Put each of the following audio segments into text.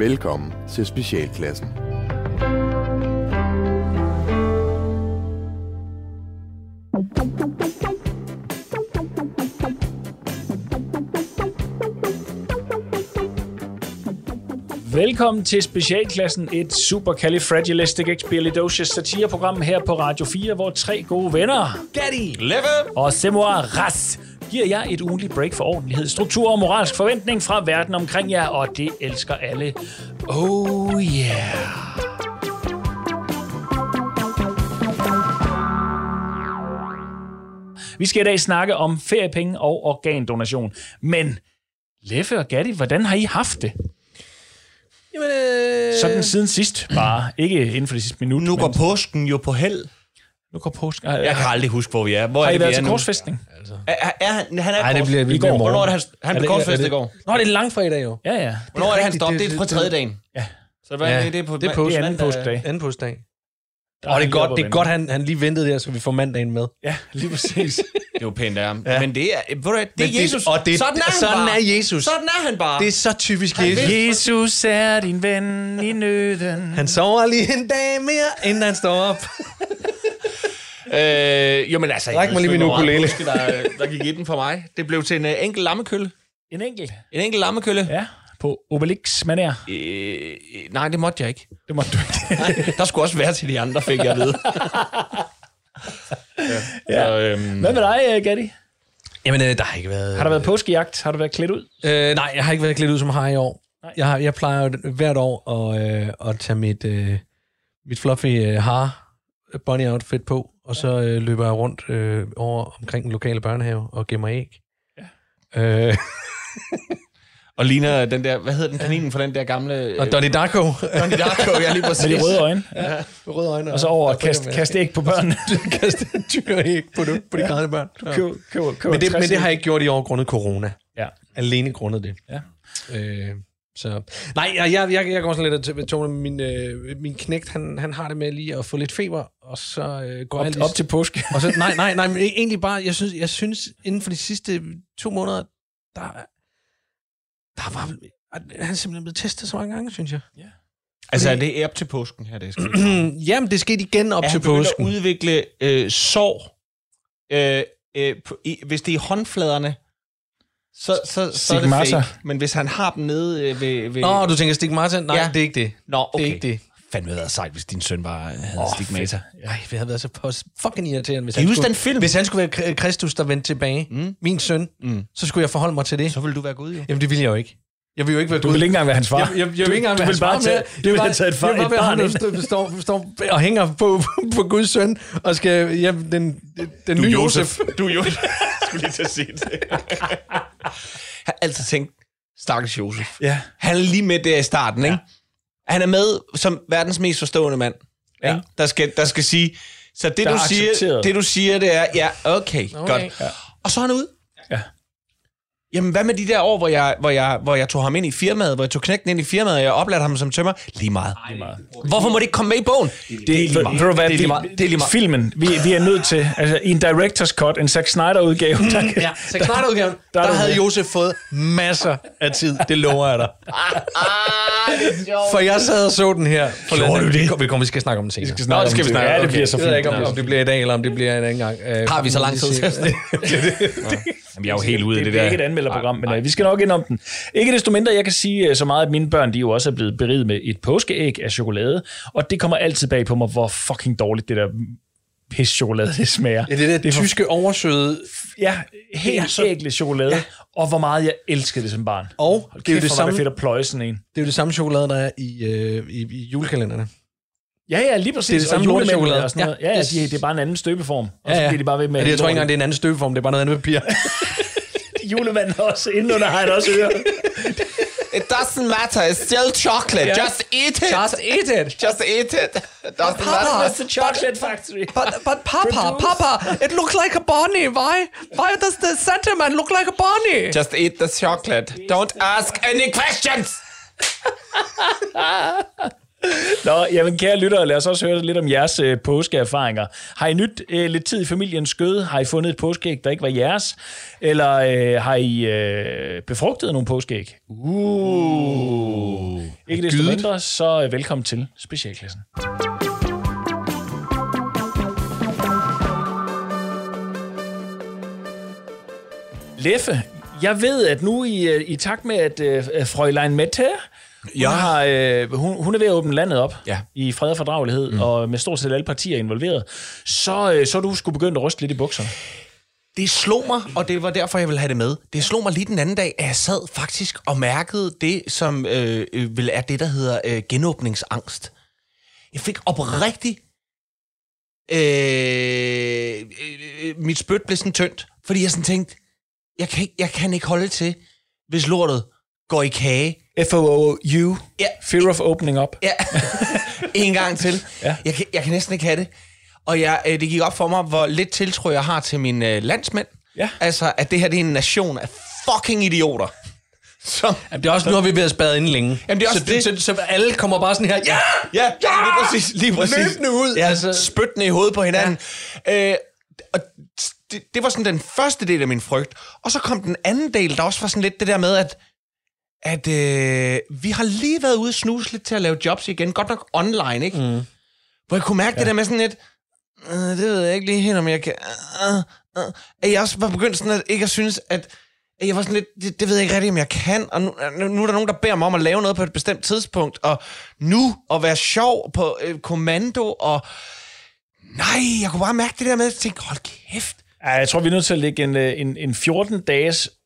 Velkommen til Specialklassen. Velkommen til Specialklassen, et supercalifragilisticexpialidocious satireprogram her på Radio 4, hvor tre gode venner, Gatti Leve! og Semoir Ras, giver jer et ugenligt break for ordentlighed, struktur og moralsk forventning fra verden omkring jer, og det elsker alle. Oh yeah! Vi skal i dag snakke om feriepenge og organdonation. Men Leffe og Gatti, hvordan har I haft det? Jamen, øh, Sådan siden sidst, bare. Ikke inden for det sidste minut. Nu men- går påsken jo på held. Nu går påsk. Jeg kan aldrig huske, hvor vi er. Hvor Har er I det, været vi er til korsfæstning? Er, er, er han, han er Ej, det bliver- det i går. Hvornår er det, han, han Er blev korsfæstet er i går? Nå, det er langfredag jo. Ja, ja. Hvornår er det, han stopper? det- Det er på tredje dagen. Ja. Så hvad Ja, er det på? det er påske. Det er anden mandag? påskedag. Anden påskedag. Og det er godt, det er godt han, han lige ventede der, så vi får mandagen med. Ja, lige præcis. Det er jo pænt af ham. Men det er, ved du, det Men er det- Jesus. og det- sådan er han sådan bare. er Jesus. Sådan er han bare. Det er så typisk Han Jesus. vil- Jesus er din ven i nøden. Han sover lige en dag mere, inden han står op. Øh, jo, men altså... Ræk mig lige min ved ukulele. hvor meget påske, Der, der gik i den for mig. Det blev til en uh, enkelt lammekølle. En enkelt. En enkelt lammekølle. Ja, på Obelix manér. Øh, nej, det måtte jeg ikke. Det må du ikke. Nej, der skulle også være til de andre, fik jeg at vide. ja. Så, øhm, Hvad med dig, øh, Gatti? Jamen, øh, der har ikke været... Har der været påskejagt? Har du været klædt ud? Øh, nej, jeg har ikke været klædt ud som har i år. Nej. Jeg, har, jeg plejer jo hvert år at, øh, at tage mit, øh, mit fluffy øh, har bunny outfit på, og så øh, løber jeg rundt øh, over omkring den lokale børnehave og gemmer æg. Ja. Øh, og ligner den der, hvad hedder den kaninen for den der gamle... og Donnie Darko. Donnie Darko, ja lige præcis. Med de røde øjne. Med røde øjne. Og så over og kaste kast æg på børnene. kaste dyr æg på, det, på de grædende børn. Ja. Køb, køb, køb Men, det, 60 men det har jeg ikke gjort i år grundet corona. Ja. Alene grundet det. Ja. Øh, så. Nej, jeg, jeg, jeg, jeg går sådan lidt til Tone. Min, øh, min knægt, han, han har det med lige at få lidt feber, og så øh, går Op, lige... op til påske. Og så, nej, nej, nej, men egentlig bare, jeg synes, jeg synes inden for de sidste to måneder, der, der var, han er simpelthen blevet testet så mange gange, synes jeg. Altså, er det op til påsken her, det er sket? Jamen, det skete igen op er til påsken. at udvikle øh, sår, øh, øh, på, i, hvis det er i håndfladerne, så, så, så er det fake. Men hvis han har dem nede øh, ved... ved Nå, du tænker stigmata? Nej, Ja. det er ikke det. Nå, okay. Det er ikke det. Fandme været sejt, hvis din søn bare havde Åh, oh, stigmata. Ej, det havde været så pos- fucking irriterende, hvis Kan han, skulle, den film? hvis han skulle være Kr- Kristus, der vendte tilbage. Mm. Min søn. Mm. Så skulle jeg forholde mig til det. Så vil du være Gud, jo. Jamen, det ville jeg jo ikke. Jeg vil jo ikke være Du Gud. vil ikke engang være hans far. Jeg, jeg, jeg vil ikke engang være hans bare far tage, du vil bare- have taget et, far, jeg vil bare være ham, der står, står og hænger på, på Guds søn, og skal hjem den, den nye Josef. Du er Josef. skulle lige til at sige det. Jeg har altid tænkt, stakkels Josef. Ja. Han er lige med der i starten, ikke? Han er med som verdens mest forstående mand, Ja. ikke? Der, skal, der skal sige, så det Der du, er siger, det du siger, det er, ja, okay, Okay. okay. godt. Ja. Og så er han ude. Ja. Jamen, hvad med de der år, hvor jeg, hvor, jeg, hvor jeg tog ham ind i firmaet, hvor jeg tog knægten ind i firmaet, og jeg oplærte ham som tømmer? Lige meget. Hvorfor må det ikke komme med i bogen? Det, Det, er lige meget. Ved du hvad, det er lige vi- meget. Det er lige meget. Filmen, vi, vi er nødt til, altså i en director's cut, en Zack Snyder-udgave, der, kan- Ja, Zack Snyder-udgaven, der der, er der havde. Josef fået masser af tid. Det lover jeg dig. For jeg sad og så den her. Gjorde du det? Vi kommer, vi, vi skal snakke om den senere. skal snakke det skal om vi snakke Ja, det bliver så Jeg ved fint. ikke, om, om det bliver i dag, eller om det bliver en anden gang. Øh, Har vi så lang tid til? Jamen, jeg er jo helt ude af det, det det er der. ikke et anmelderprogram, men øh, vi skal nok ind om den. Ikke desto mindre, jeg kan sige øh, så meget, at mine børn de jo også er blevet beriget med et påskeæg af chokolade, og det kommer altid bag på mig, hvor fucking dårligt det der pis chokolade det smager. Ja, det er det Det er for- tyske oversøde. Ja, helt Ja, så- ægle chokolade, ja. og hvor meget jeg elskede det som barn. Og Hold det er jo det var samme, det fedt at pløje sådan en. det er jo det samme chokolade, der er i, øh, i, i julekalenderne. Ja, ja, lige præcis. Det er det samme Og lortechokolade. og sådan noget. Ja, Ja, ja, de, det er bare en anden støbeform. Og Ja, så ja. bliver de bare ved med... Men det, jeg tror ikke engang, det er en anden støbeform, det er bare noget andet papir. Julemanden også. Indenunder har det også øre. It doesn't matter. It's still chocolate. Yeah. Just eat it. Just eat it. Just eat it. It doesn't Papa. matter. It's the chocolate factory. But, but Papa, Papa, it looks like a bunny. Why? Why does the Santa man look like a bunny? Just eat the chocolate. Don't ask any questions. Nå, jamen kære lyttere, lad os også høre lidt om jeres øh, påskeerfaringer. Har I nyt øh, lidt tid i familiens skøde? Har I fundet et påskeæg, der ikke var jeres? Eller øh, har I øh, befrugtet nogle påskeæg? Uh. Ikke desto mindre, så øh, velkommen til Specialklassen. Leffe, jeg ved, at nu i, øh, i takt med, at øh, Frølein Mette, hun, Ja. har, øh, hun, hun er ved at åbne landet op Ja. i fred og fordragelighed, mm. og med stort set alle partier involveret, så, øh, så er du skulle begynde at ryste lidt i bukserne. Det slog mig, og det var derfor, jeg ville have det med. Det slog mig lige den anden dag, at jeg sad faktisk og mærkede det, som øh, øh, vel er det, der hedder øh, genåbningsangst. Jeg fik oprigtigt... Øh, øh, mit spyt blev sådan tyndt, fordi jeg sådan tænkte, jeg kan, ikke, jeg kan ikke holde til, hvis lortet går i kage. F-O-O-U, Ja. Fear of Opening Up. Ja, en gang til. Ja. Jeg, kan, jeg kan næsten ikke have det. Og jeg, øh, det gik op for mig, hvor lidt tiltro jeg har til mine øh, landsmænd. Ja. Altså, at det her det er en nation af fucking idioter. Som, Jamen, det er også, nu har vi været spadet inden længe. Jamen, det er også så, det. Så, så, alle kommer bare sådan her, ja! ja, ja, lige præcis. Lige præcis. Løbende ud, Ja, altså. Spyttende i hovedet på hinanden. Ja. Øh, og det, det var sådan den første del af min frygt. Og så kom den anden del, der også var sådan lidt det der med, at at øh, vi har lige været ude og snuse lidt til at lave jobs igen. Godt nok online, ikke? Mm. Hvor jeg kunne mærke ja. det der med sådan lidt, øh, det ved jeg ikke lige helt, om jeg kan... Øh, øh, at jeg også var begyndt sådan at ikke at synes, at, at jeg var sådan lidt, det, det ved jeg ikke rigtigt, om jeg kan. Og nu, nu, nu er der nogen, der beder mig om at lave noget på et bestemt tidspunkt. Og nu at være sjov på øh, kommando, og nej, jeg kunne bare mærke det der med, at jeg tænkte, hold kæft. Ja, jeg tror, vi er nødt til at lægge en, øh, en, en 14-dages hva- hva-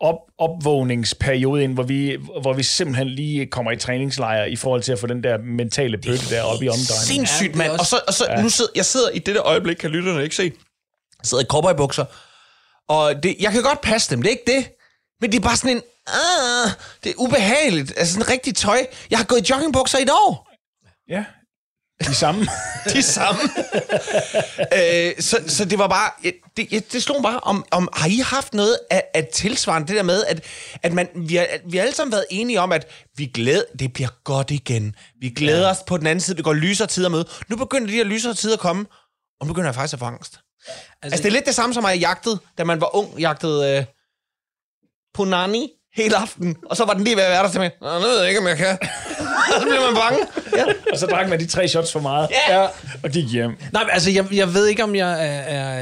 op, opvågningsperiode ind, hvor vi, hvor vi simpelthen lige kommer i træningslejr i forhold til at få den der mentale bøtte der op i omdrejningen. Sindssygt, mand. det Og så, og så ja. nu sidder jeg sidder i dette øjeblik, kan lytterne ikke se. Jeg sidder i cowboybukser. Og det, jeg kan godt passe dem, det er ikke det. Men det er bare sådan en... Ah, det er ubehageligt. Altså sådan rigtig tøj. Jeg har gået i joggingbukser i et år. Ja, de samme. De samme. øh, så, så det var bare... Det, det slog mig bare, om, om har I haft noget af, af tilsvarende det der med, at, at man, vi, har, vi har alle sammen været enige om, at vi glæder, det bliver godt igen. Vi glæder ja. os på den anden side, det går lysere tider med. Nu begynder de her lysere tider at komme, og nu begynder jeg faktisk at få angst. Altså, altså det er lidt det samme som jeg jagtede, da man var ung, jagtede øh, Punani hele aften, og så var den lige ved at være der til mig. Nå, nu ved jeg ikke, om jeg kan. og så bliver man bange. Ja. og så drak man de tre shots for meget. Ja. Og gik hjem. Nej, men altså, jeg, jeg ved ikke, om jeg er, er,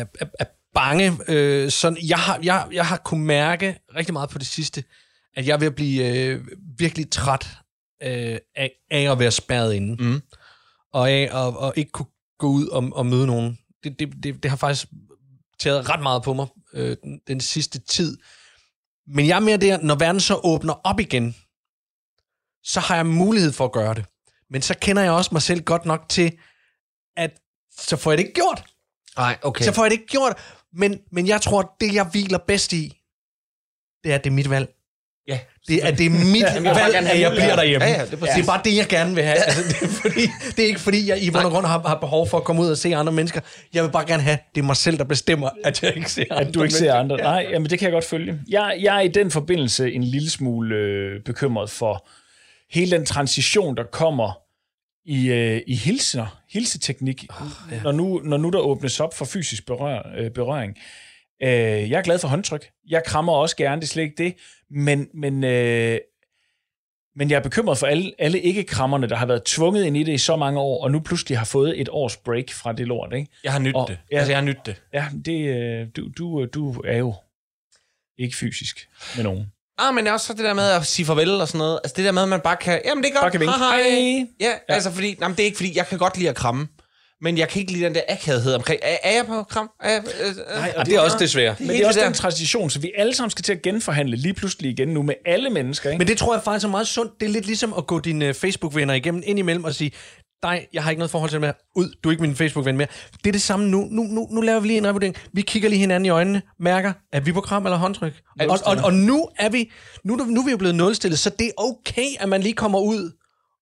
er, er, er bange. Øh, sådan, jeg, har, jeg, jeg har kunne mærke rigtig meget på det sidste, at jeg er ved at blive øh, virkelig træt øh, af, af at være spærret inde. Mm. Og af at, at ikke kunne gå ud og, og møde nogen. Det, det, det, det har faktisk taget ret meget på mig øh, den, den sidste tid. Men jeg er mere der, når verden så åbner op igen, så har jeg mulighed for at gøre det. Men så kender jeg også mig selv godt nok til, at så får jeg det ikke gjort. Nej, okay. Så får jeg det ikke gjort. Men, men jeg tror, det, jeg hviler bedst i, det er, at det er mit valg. Ja. Det er, det er mit bare valg, at jeg bliver derhjemme. Ja, ja, det er præcis. det er bare det, jeg gerne vil have. Altså, det, er fordi, det er ikke fordi, jeg i bund og grund har, har behov for at komme ud og se andre mennesker. Jeg vil bare gerne have, det er mig selv, der bestemmer, at jeg ikke ser andre At du ikke ser andre. Nej, jamen det kan jeg godt følge. Jeg, jeg er i den forbindelse en lille smule øh, bekymret for hele den transition, der kommer i, øh, i hilsener, hilseteknik, oh, ja. når, nu, når nu der åbnes op for fysisk berør, øh, berøring. Øh, jeg er glad for håndtryk. Jeg krammer også gerne, det er slet ikke det. Men, men, øh, men jeg er bekymret for alle, alle ikke-krammerne, der har været tvunget ind i det i så mange år, og nu pludselig har fået et års break fra det lort. Ikke? Jeg har nydt Og- det. ja. Altså, jeg har nydt det. Ja, det, øh, du, du, du er jo ikke fysisk med nogen. Ah, men også så det der med at sige farvel og sådan noget. Altså det der med, at man bare kan... Jamen, det er godt. Bare kan vinke. Hej. Ja, ja, altså fordi... Nej, men det er ikke fordi, jeg kan godt lide at kramme. Men jeg kan ikke lide den der akavighed omkring... Er, er jeg på kram? Er jeg, øh, øh, Nej, Og det er også det svære. Men det er også det den der. transition, så vi alle sammen skal til at genforhandle lige pludselig igen nu med alle mennesker. Ikke? Men det tror jeg faktisk er meget sundt. Det er lidt ligesom at gå dine uh, Facebook-venner igennem indimellem og sige, nej, jeg har ikke noget forhold til det mere. Ud, du er ikke min Facebook-ven mere. Det er det samme nu. Nu, nu. nu laver vi lige en revurdering. Vi kigger lige hinanden i øjnene, mærker, er vi på kram eller håndtryk? Og, og, og, nu er vi nu, nu er vi jo blevet nulstillet, så det er okay, at man lige kommer ud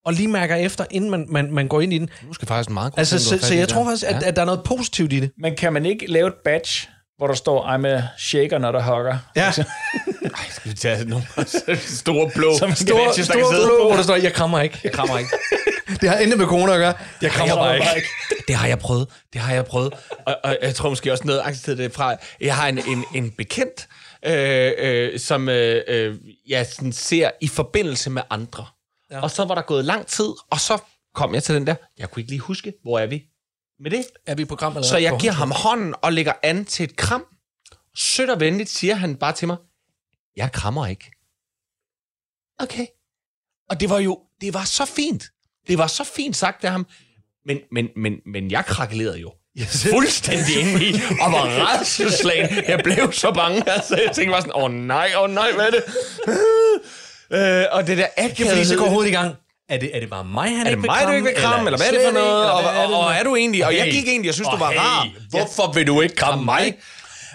og lige mærker efter, inden man, man, man går ind i den. Nu skal faktisk meget godt Altså, du så, så jeg tror faktisk, at, Ja. at der er noget positivt i det. Men kan man ikke lave et badge hvor der står, I'm a shaker, når der hugger. Ja, Skal vi tage nogle store blå Som store, kan store sidde blå, hvor der står, jeg krammer ikke. Jeg krammer ikke. Det har intet med corona at gøre. Jeg krammer Jeg bare var ikke. Det har jeg prøvet. Det har jeg prøvet. Og, og jeg tror måske også noget angst til det fra. Jeg har en, en, en bekendt, øh, øh, som øh, øh, jeg sådan ser i forbindelse med andre. Ja. Og så var der gået lang tid, og så kom jeg til den der. Jeg kunne ikke lige huske, hvor er vi med det? Er vi i program eller Så jeg giver ham hånden og lægger an til et kram. Sødt og venligt siger han bare til mig, jeg krammer ikke. Okay. Og det var jo, det var så fint. Det var så fint sagt af ham. Men, men, men, men jeg krakkelerede jo. Fuldstændig inde i, og var redselslagen. Jeg blev så bange. Altså, jeg tænkte bare sådan, åh oh, nej, åh oh, nej, hvad er det? Øh, og det der Ja, fordi så går hovedet i gang. Er det, er det bare mig, han er det mig, du ikke vil kramme, eller hvad er det for noget? Og, og, og, er du egentlig? Og jeg gik egentlig, jeg synes, du var rar. Hvorfor vil du ikke kramme mig?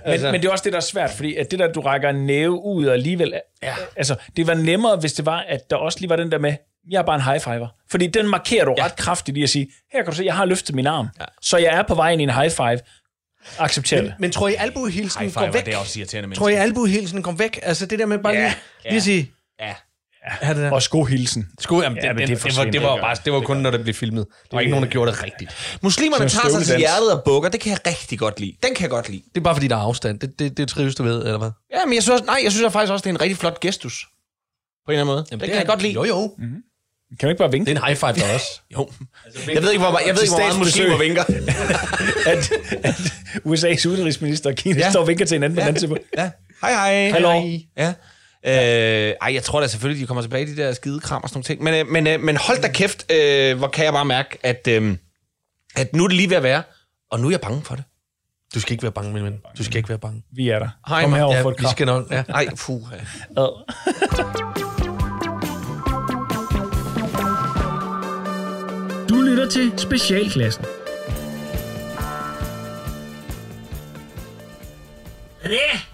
Men, altså. men det er også det, der er svært, fordi at det der, du rækker en næve ud og alligevel... Ja. Altså, det var nemmere, hvis det var, at der også lige var den der med, jeg er bare en high fiver. Fordi den markerer du ja. ret kraftigt i at sige, her kan du se, jeg har løftet min arm. Ja. Så jeg er på vej ind i en high five. Accepter det. Men tror I, albuehilsen går væk? det er også irriterende Tror I, albuehilsen går væk? Altså det der med bare Ja, lige, ja. lige at sige, Ja. er det der? Og skohilsen. Sko, jamen, Ja, ja, men det, det det, det, var, det, var bare, det var kun, når det blev filmet. Der var ikke nogen, der gjorde det rigtigt. Muslimerne tager sig til hjertet og bukker. Det kan jeg rigtig godt lide. Den kan jeg godt lide. Det er bare, fordi der er afstand. Det, det, det trives du ved, eller hvad? Ja, men jeg synes, også, nej, jeg synes faktisk også, det er en rigtig flot gestus. På en eller anden måde. Jamen, det, kan jeg godt lide. Jo, jo. Kan du ikke bare vinke? Det er en high five der også. Jo. Jeg ved ikke, hvor, jeg ved ikke, hvor meget muslimer vinker. at, at USA's udenrigsminister og Kina ja. Ja. står og vinker til hinanden på Ja. den anden side. Ja. Hej, hej. Hallo. Ja. Øh, ej, jeg tror da selvfølgelig, de kommer tilbage, de der skide kram og sådan nogle ting. Men, øh, men, øh, men hold da kæft, øh, hvor kan jeg bare mærke, at, øh, at nu er det lige ved at være, og nu er jeg bange for det. Du skal ikke være bange, min ven. Du skal ikke være bange. Vi er der. Hej, Kom herover Ja, for et vi kram. skal nok. Ja. Ej, puh. Du lytter til Specialklassen. René?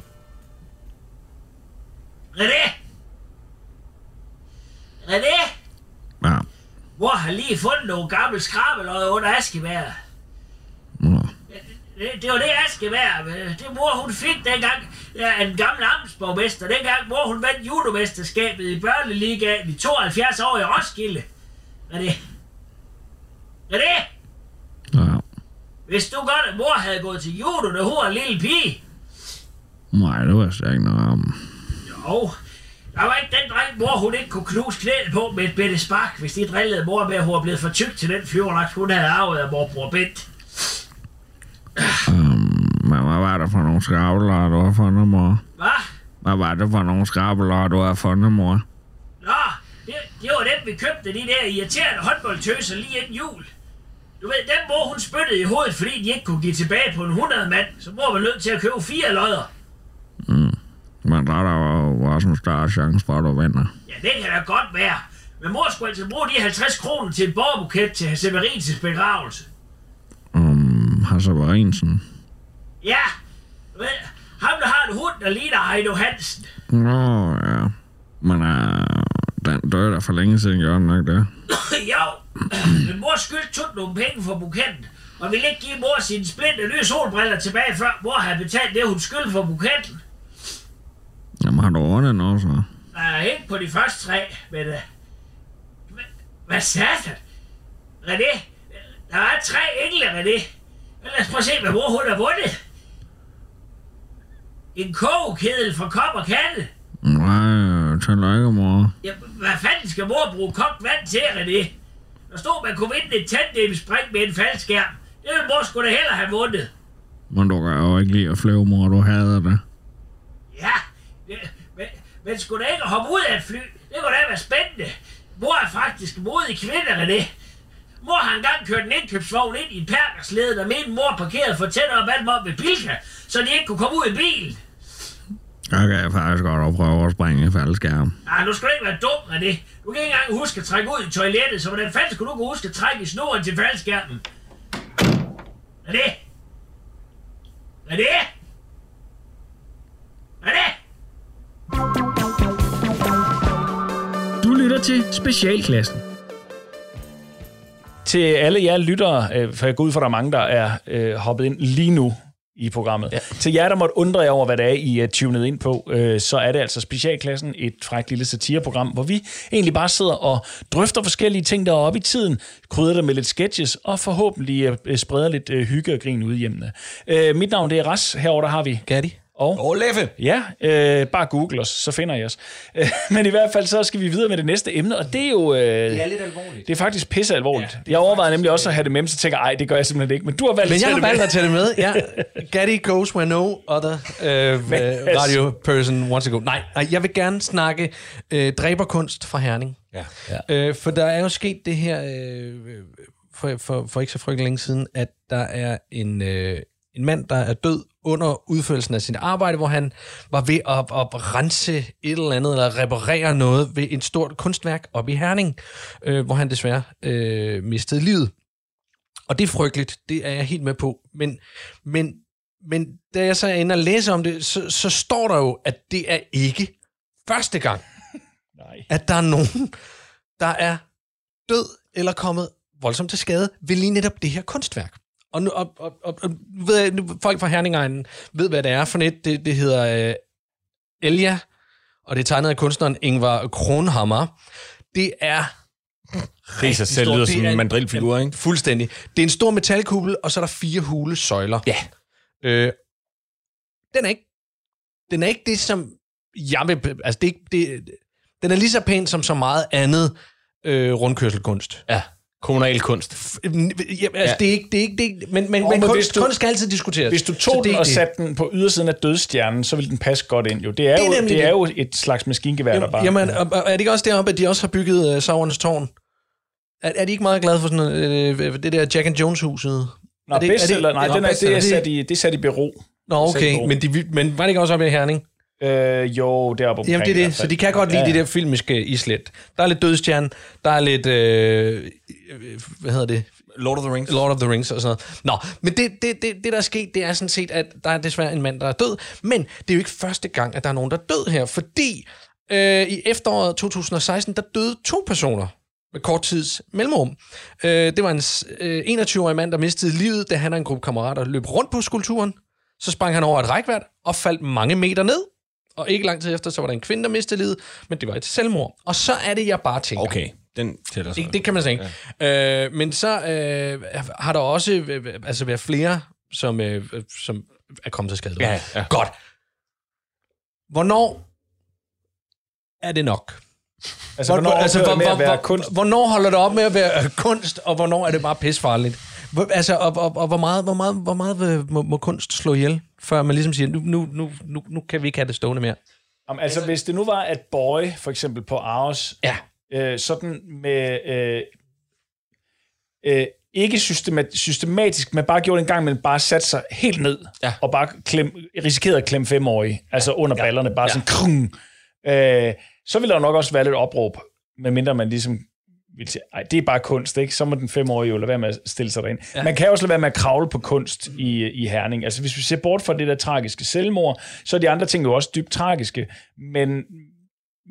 René? René? Ja. Mor har lige fundet nogle gamle skrabeløg under askebæret. Nå. Det, det var det askebær, øh, det mor hun fik dengang, ja, af den gamle amtsborgmester, dengang mor hun vandt judomesterskabet i børneligaen i 72 år i Roskilde. René? René? Ja. Hvis du godt, at mor havde gået til judo, da hun var en lille pige. Nej, det var slet ikke noget om. Jo, der var ikke den dreng, mor hun ikke kunne knuse knæet på med et bitte spark, hvis de drillede mor med, at hun var blevet for tyk til den fjordlagt, hun havde arvet af morbror Bent. Men hvad var det for nogle skrabeler, du har fundet, mor? Hvad? Hvad var det for nogle skrabeler, du har fundet, mor? Nå, det, det var dem, vi købte, de der irriterende håndboldtøser lige inden jul. Du ved, dem mor hun spyttede i hovedet, fordi de ikke kunne give tilbage på en 100 mand, så mor var nødt til at købe fire lodder. Men der er der jo også en større chance for, at du vinder. Ja, det kan da godt være. Men mor skulle altså bruge de 50 kroner til et borgerbuket til Severins begravelse. Um, har Severinsen. Ja, ved, ham der har en hund, der ligner Heino Hansen. Nå, ja. Men uh, den døde der for længe siden, gjorde den ikke det? jo, men mor skyldte tog nogle penge for buketten, og ville ikke give mor sine splinte nye solbriller tilbage, før mor havde betalt det, hun skyldte for buketten. Jamen, har du ordnet noget, så? Nej, ikke på de første tre, men... Uh, hvad, satan? René, der er tre engle, René. Lad os prøve at se, hvad mor hun har vundet. En kogekedel fra kop og kande. Nej, tillykke, mor. Ja, hvad fanden skal mor bruge kogt vand til, René? Der stod, man kunne vinde et tanddemspring med en faldskærm. Det ville mor skulle da heller have vundet. Men du kan jo ikke lide at flyve, mor. Du hader det. Men, skulle da ikke hoppe ud af et fly? Det kunne da være spændende. Mor er faktisk modig kvinde, René. Mor har engang kørt en indkøbsvogn ind i en perkerslede, der mente mor parkerede for tæt op ad op ved Bilka, så de ikke kunne komme ud i bilen. Jeg kan faktisk godt prøve at springe i faldskærm. Ah, nu skal du ikke være dum, René. Du kan ikke engang huske at trække ud i toilettet, så hvordan fanden skulle du kunne huske at trække i snoren til faldskærmen? René? René? René? Lytter til Specialklassen. Til alle jer lyttere, øh, for jeg går ud fra, at der er mange, der er øh, hoppet ind lige nu i programmet. Ja. Til jer, der måtte undre jer over, hvad det er, I er tunet ind på, øh, så er det altså Specialklassen, et frækt lille satireprogram, hvor vi egentlig bare sidder og drøfter forskellige ting, der er oppe i tiden, krydder det med lidt sketches, og forhåbentlig øh, spreder lidt øh, hygge og grin ud i hjemmene. Øh, mit navn det er Ras, herover der har vi Gatti? Og Åh, Leffe! Ja, øh, bare google os, så finder I os. Øh, Men i hvert fald, så skal vi videre med det næste emne, og det er jo... Øh, det er lidt alvorligt. Det er faktisk pisse alvorligt. Ja, jeg overvejede nemlig også at have det med, så tænker jeg, ej, det gør jeg simpelthen ikke. Men du har valgt Men at jeg tage har det med. valgt at tage det med. Ja. Gatti goes where no other uh, radio person wants to go. Nej, jeg vil gerne snakke uh, dræberkunst fra Herning. Ja. Øh, for der er jo sket det her øh, for, for, for ikke så frygtelig længe siden, at der er en, øh, en mand, der er død under udførelsen af sit arbejde, hvor han var ved at, at rense et eller andet, eller reparere noget ved et stort kunstværk op i Herning, øh, hvor han desværre øh, mistede livet. Og det er frygteligt, det er jeg helt med på. Men, men, men da jeg så er inde og læser om det, så, så står der jo, at det er ikke første gang, Nej. at der er nogen, der er død eller kommet voldsomt til skade ved lige netop det her kunstværk. Og nu, og, og, og, og ved jeg, nu, folk fra Herningegnen ved, hvad det er for net. Det, det hedder øh, Elia, og det er tegnet af kunstneren Ingvar Kronhammer. Det er Det i sig selv lyder som er en mandrilfigur, ikke? fuldstændig. Det er en stor metalkuppel, og så er der fire hule søjler. Ja. Øh, den er ikke den er ikke det, som jeg vil... Altså, det det, den er lige så pæn som så meget andet øh, rundkørselkunst. Ja. Kommunal kunst. Ja, altså, Ja. det er ikke... Det er ikke det, men, men, men men kunst, du- kunst skal altid diskuteres. Hvis du tog det den og satte den på ydersiden af dødstjernen, så ville den passe godt ind. Jo. Det er, Det er jo, det er det. jo et slags maskingevær, der bare... Jamen, er det ikke også deroppe, at de også har bygget uh, Sauernes Tårn? Er, er de ikke meget glade for sådan øh, det der Jack and Jones-huset? Nå, er det- bestseller, er det- nej, Nå, den er, det, er sat i, det er sat i bero. Nå, okay, men, de, men var det ikke også oppe i Herning? Øh, jo, deroppe omkring. Jamen, det er det. Så de kan godt lide Ja. ja. det der filmiske islet. Der er lidt dødstjerne, der er lidt, øh, øh, hvad hedder det, Lord of the Rings. Lord of the Rings og sådan noget. Nå, men det, det, det, det der er sket, det er sådan set, at der er desværre en mand, der er død. Men det er jo ikke første gang, at der er nogen, der er død her, fordi øh, i efteråret 2016, der døde to personer med kort tids mellemrum. Øh, det var en øh, 21-årig mand, der mistede livet, da han og en gruppe kammerater løb rundt på skulpturen. Så sprang han over et rækværd og faldt mange meter ned. Og ikke lang tid efter, så var der en kvinde, der mistede livet, men det var et selvmord. Og så er det, jeg bare tænker. Okay, den tæller så. Det, det kan man sige. Ja. Øh, men så øh, har der også øh, altså været flere, som, øh, som er kommet til skade. Ja, ja. Godt. Hvornår er det nok? Altså, hvornår altså, hvor, hvor, kunst? hvornår holder det op med at være kunst, og hvornår er det bare pisfarligt? Hvor, altså, og, og, og hvor meget, hvor meget, hvor meget øh, må, må kunst slå ihjel, før man ligesom siger, nu, nu, nu, nu, nu kan vi ikke have det stående mere? Om, altså, hvis det nu var, at Boy, for eksempel på Aarhus, Ja. øh, sådan med... Øh, øh, ikke systema- systematisk, men bare gjorde det en gang, men bare satte sig helt ned, Ja. og bare klem, risikerede at klemme femårige, altså under ballerne, bare Ja. sådan krung. Øh, så ville der nok også være lidt opråb, medmindre man ligesom ville sige, ej, det er bare kunst, ikke? Så må den femårige jo lade være med at stille sig derind. Ja. Man kan også lade være med at kravle på kunst i, i Herning. Altså, hvis vi ser bort fra det der tragiske selvmord, så er de andre ting jo også dybt tragiske, men,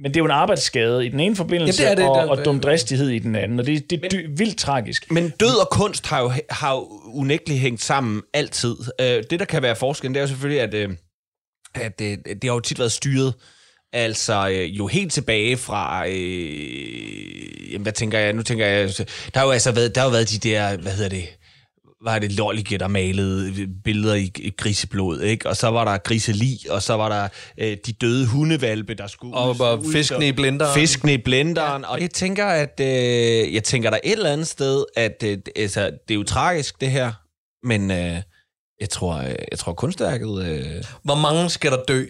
men det er jo en arbejdsskade i den ene forbindelse, Jamen, det det, og, der- og dumdristighed i den anden, og det, det er dy- vildt tragisk. Men død og kunst har jo, har jo unægteligt hængt sammen altid. Øh, det, der kan være forskellen, det er jo selvfølgelig, at, øh, at øh, det har jo tit været styret. Altså øh, jo helt tilbage fra, øh, jamen, hvad tænker jeg, nu tænker jeg, der har jo altså været, der har jo været de der, hvad hedder det, var det Lollige, der malede billeder i, i griseblod, ikke? Og så var der griseli, og så var der øh, de døde hundevalpe, der skulle Og, ud- og fiskene i blenderen. Fiskene i blenderen, ja. og jeg tænker, at øh, jeg tænker der et eller andet sted, at øh, altså, det er jo tragisk, det her, men øh, jeg tror, øh, jeg tror kunstværket... Øh, Hvor mange skal der dø,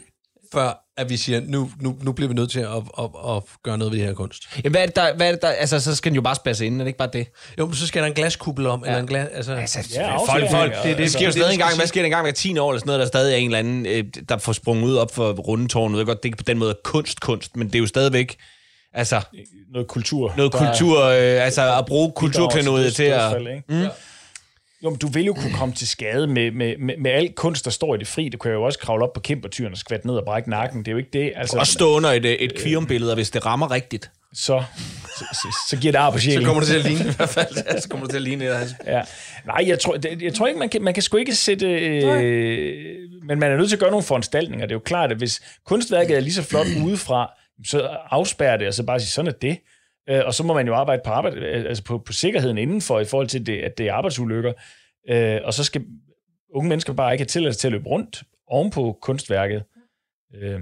før at vi siger, nu, nu, nu bliver vi nødt til at, at, at gøre noget ved det her kunst? ja, hvad, er det, der, hvad er det der... Altså, så skal den jo bare spasse ind, er det ikke bare det? Jo, men så skal der en glaskuppel om, ja. eller en glas... Altså, Altså, Ja, folk, folk, og- det, det altså, sker jo det, stadig en gang, skal hvad sker der en gang hver 10 år eller sådan noget, der er stadig er en eller anden, øh, der får sprunget ud op for rundetårnet. Jeg godt, det er ikke på den måde kunst, kunst, men det er jo stadigvæk, altså, Noget kultur. noget kultur, øh, altså at bruge kulturklenodiet til at... dødsfald, ikke? Mm. Jo, men du vil jo kunne komme til skade med, med, med, med al kunst, der står i det fri. Du kan jo også kravle op på kæmpertyren og skvatte ned og brække nakken. Det er jo ikke det. Altså, Og stå under et, et kviumbillede, og hvis det rammer rigtigt, så, så, så, så giver det ar på sjælen. Så kommer det til at ligne i hvert fald. Ja, så kommer det til at ligne et hans Ja. Nej, jeg tror, det, jeg tror ikke, man kan, man kan sgu ikke sætte... Øh, men man er nødt til at gøre nogle foranstaltninger. Det er jo klart, at hvis kunstværket er lige så flot udefra, så afspærrer det, og så bare sige, sådan er det. Øh, og så må man jo arbejde på, arbejde, øh, altså på, på sikkerheden indenfor, i forhold til, det, at det er arbejdsulykker. Øh, og så skal unge mennesker bare ikke have tilladelse til at løbe rundt oven på kunstværket. Øh,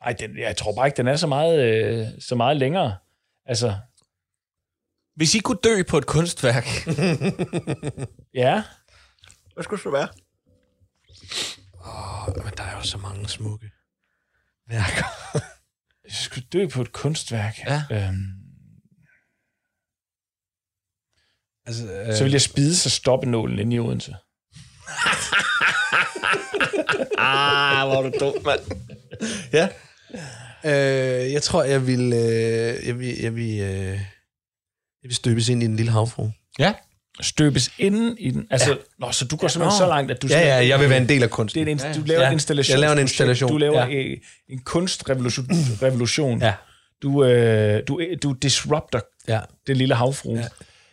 ej, den, jeg tror bare ikke, den er så meget, øh, så meget længere. Altså, Hvis I kunne dø på et kunstværk, ja. hvad skulle det så være? Åh, men der er jo så mange smukke værker. Jeg skulle dø på et kunstværk. Ja. Øhm, Altså, øh, så vil jeg spide sig stoppenålen inde i Odense. Ah, hvor er du dum, mand. Ja. øh, jeg tror, jeg vil, øh, jeg vil, jeg vil, øh, jeg vil støbes ind i en lille havfru. Ja. Støbes inden i den. Altså, ja. nå, så du går simpelthen Nå. så langt, at du... Ja, ja, jeg vil være en del af Det kunsten. er en, du laver Ja. en installation. Jeg laver en installation. Du laver Ja. en, en kunstrevolution. revolution. Ja. Du, øh, du, du disrupter Ja. det lille havfru, ja.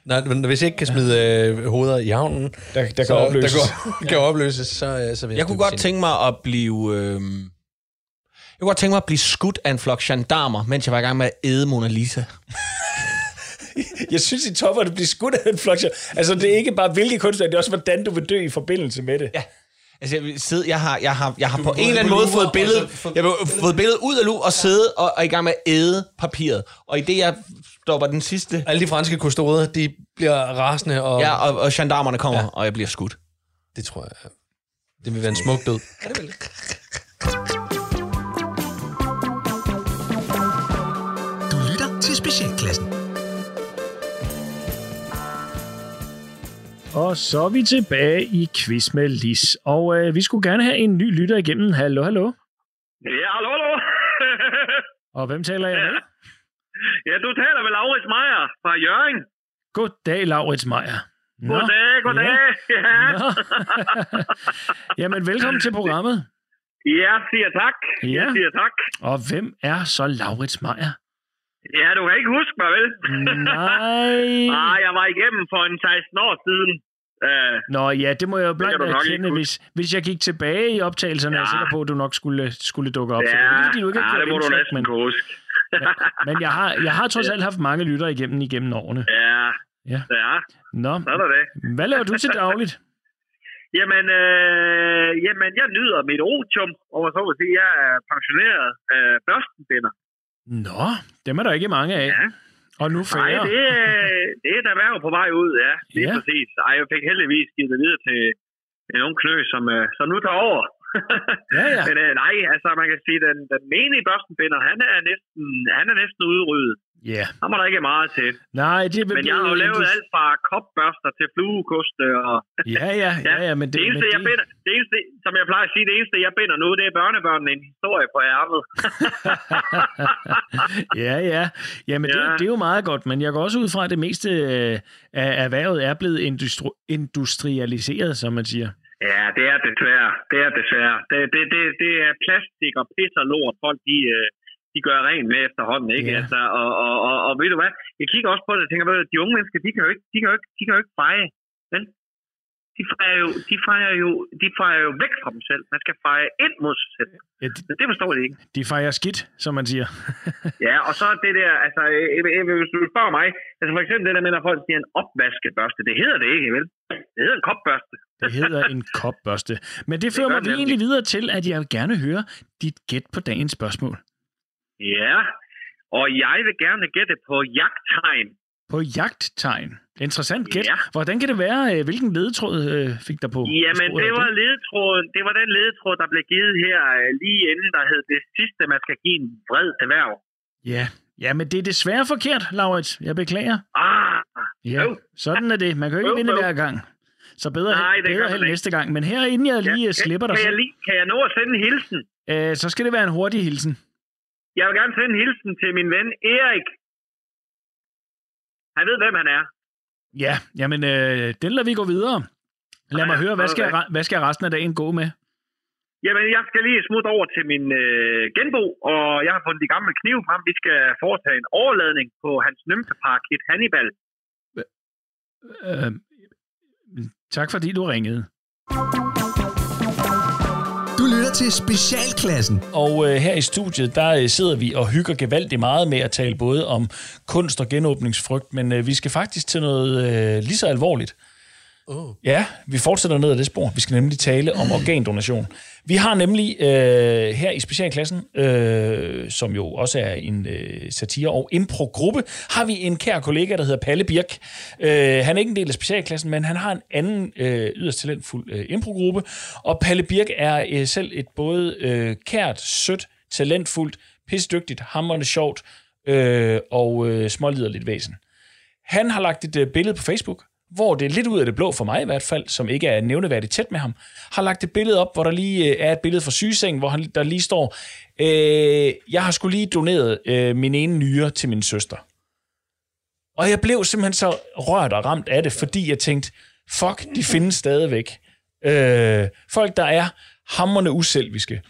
Nej, men hvis jeg ikke kan smide øh, hoveder i havnen, der, der kan så, opløses. der går, kan opløses, så, øh, så vil jeg, Jeg kunne godt tænke mig at blive... Øh... Jeg kunne godt tænke mig at blive skudt af en flok gendarmer, mens jeg var i gang med at æde Mona Lisa. Jeg synes, i topper, at det bliver skudt af en flok. Altså, det er ikke bare hvilke kunstværk, det er også, hvordan du vil dø i forbindelse med det. Ja. Altså, jeg, vil sidde, jeg har, jeg har, jeg har på en eller anden måde fået billedet, jeg har fået billedet ud af lu og sidde og, og i gang med at æde papiret. Og i det, jeg stopper den sidste, Alle de franske kustoder, de bliver rasende, og ja, og, og gendarmerne kommer, ja. og jeg bliver skudt. det tror jeg, det vil være en smuk død. Du lytter til Specialklassen. Og så er vi tilbage i quiz med Lis. Og øh, vi skulle gerne have en ny lytter igennem. Hallo, hallo. Ja, hallo, hallo. Og hvem taler jeg med? ja, du taler med Laurits Meier fra Jørgen. Goddag, Laurits Meier. Nå, Goddag, goddag. Ja. Nå. Jamen, velkommen til programmet. Jeg siger tak. Ja. Jeg siger tak. Og hvem er så Laurits Meier? Ja, du kan ikke huske mig, vel? Nej. ah, jeg var igennem for en 16 år siden. Uh, Nå ja, det må jeg jo blankt erkende. Hvis, hvis jeg gik tilbage i optagelserne, ja. er jeg Ja. sikker på, at du nok skulle, skulle dukke op. Så ja, det er du ikke ja, det må gjort du næsten men, huske. men jeg har, jeg har trods alt haft mange lyttere igennem igennem årene. ja, Ja. ja, Nå, sådan er det. hvad laver du til dagligt? Jamen, øh, jamen, jeg nyder mit otium, og så vil sige, jeg er pensioneret øh, børstenbinder. Nå, dem er der ikke mange af. Ja. Og nu Nej, færre. det, er- det er et erhverv på vej ud, ja. Lige Ja. ja. præcis. Ej, jeg fik heldigvis givet det videre til en ung knø, som, øh, som nu tager over. Ja, ja. Men øh, nej, altså man kan sige, den, den menige børstenbinder, han er næsten, han er næsten udryddet. Ja. Han var der ikke meget til. Nej, det er Men jeg har jo lavet indus- alt fra kopbørster til fluekoste og... Ja, ja, ja, ja, men det, Det men eneste, jeg det, binder, det eneste, som jeg plejer at sige, det eneste, jeg binder nu, det er børnebørnene en historie på ærmet. ja, ja. Jamen, Det, Ja. det er jo meget godt, men jeg går også ud fra, at det meste øh, af erhvervet er blevet industri- industrialiseret, som man siger. Ja, det er desværre. Det er desværre. Det, det, det, det er plastik og pis og lort, folk de, øh, de gør rent med efterhånden, ikke? Ja. Altså, og, og, og, og, ved du hvad? Jeg kigger også på det og tænker, du, de unge mennesker, de kan jo ikke, de kan jo ikke, de kan jo ikke feje. Men de fejrer jo, de fejrer jo, de fejrer jo væk fra dem selv. Man skal feje ind mod sig selv. Ja, de, det forstår de ikke. de fejrer skidt, som man siger. Ja, og så det der, altså, hvis du spørger mig, altså for eksempel det der med, når folk siger en opvaskebørste, det hedder det ikke, vel? Det hedder en kopbørste. Det hedder en kopbørste. Men det fører mig det nemlig. egentlig videre til, at jeg vil gerne høre dit gæt på dagens spørgsmål. Ja, og jeg vil gerne gætte på jagttegn. På jagttegn. Interessant gæt. Ja. Hvordan kan det være? øh, Hvilken ledetråd øh, fik der på? Jamen, det var, ledetråden, det var den ledetråd, der blev givet her øh, lige inden, der hed det sidste, man skal give en vred erhverv. Ja. ja, men det er desværre forkert, Laurits. Jeg beklager. Ah, Ja, Øv. sådan er det. Man kan jo ikke Øv, vinde øv. hver gang. Så bedre, Nej, held, det bedre held næste gang. Men her, inden jeg lige ja, slipper dig, kan, jeg lige, kan jeg nå at sende en hilsen? øh, så skal det være en hurtig hilsen. Jeg vil gerne sende en hilsen til min ven Erik. Han ved, hvem han er. Ja, jamen, øh, den lader vi gå videre. Lad Ja, mig høre, hvad skal, hvad skal resten af dagen gå med? Jamen, jeg skal lige smutte over til min øh, genbo, og jeg har fundet de gamle knive frem. Vi skal foretage en overladning på hans nymfeparakit Hannibal. Øh, tak fordi du ringede. Du lytter til Specialklassen. Og øh, her i studiet, der øh, sidder vi og hygger gevaldigt meget med at tale både om kunst og genåbningsfrygt, men øh, vi skal faktisk til noget øh, lige så alvorligt. Oh. Ja, vi fortsætter ned ad det spor. Vi skal nemlig tale om organdonation. Vi har nemlig øh, her i specialklassen, øh, som jo også er en øh, satire- og impro-gruppe, har vi en kær kollega, der hedder Palle Birk. Øh, han er ikke en del af specialklassen, men han har en anden øh, yderst talentfuld øh, impro-gruppe, og Palle Birk er øh, selv et både øh, kært, sødt, talentfuldt, pissedygtigt, hammerende sjovt øh, og øh, småliderligt væsen. Han har lagt et øh, billede på Facebook, hvor det er lidt ud af det blå for mig i hvert fald, som ikke er nævneværdigt tæt med ham, har lagt et billede op, hvor der lige øh, er et billede fra sygesengen, hvor han, der lige står, øh, jeg har skulle lige doneret øh, min ene nyre til min søster. Og jeg blev simpelthen så rørt og ramt af det, fordi jeg tænkte, fuck, de findes stadigvæk. Øh, folk, der er hammerne uselviske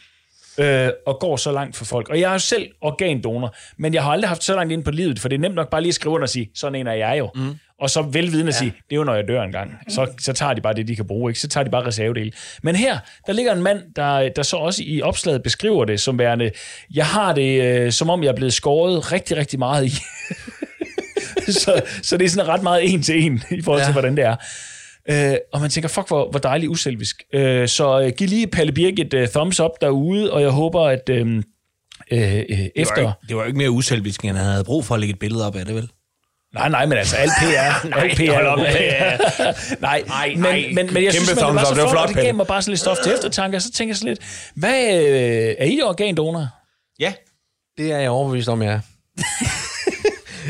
øh, og går så langt for folk. Og jeg er jo selv organdonor, men jeg har aldrig haft så langt ind på livet, for det er nemt nok bare lige at skrive under og sige, sådan en er jeg jo. Mm. Og så velvidende at sige, det er jo, når jeg dør engang. Så, så tager de bare det, de kan bruge, ikke? Så tager de bare reservedele. Men her, der ligger en mand, der, der så også i opslaget beskriver det som værende, jeg har det, øh, som om jeg er blevet skåret rigtig, rigtig meget i. så, så det er sådan ret meget en til en, i forhold til, Ja. hvordan det er. Øh, og man tænker, fuck, hvor, hvor dejligt uselvisk. Øh, så øh, giv lige Palle Birk et øh, thumbs up derude, og jeg håber, at øh, øh, øh, efter... Det var, ikke, det var jo ikke mere uselvisk, end han havde brug for at lægge et billede op af det, vel? Nej, nej, men altså, alt PR. nej, alt PR op. nej, Nej, men, men, men jeg Kæmpe synes, man, det var så flot, og det gav mig bare sådan lidt stof til eftertanke, og så tænker jeg sådan lidt, hvad, øh, er I organdonorer? Ja. Det er jeg overbevist om, jeg er.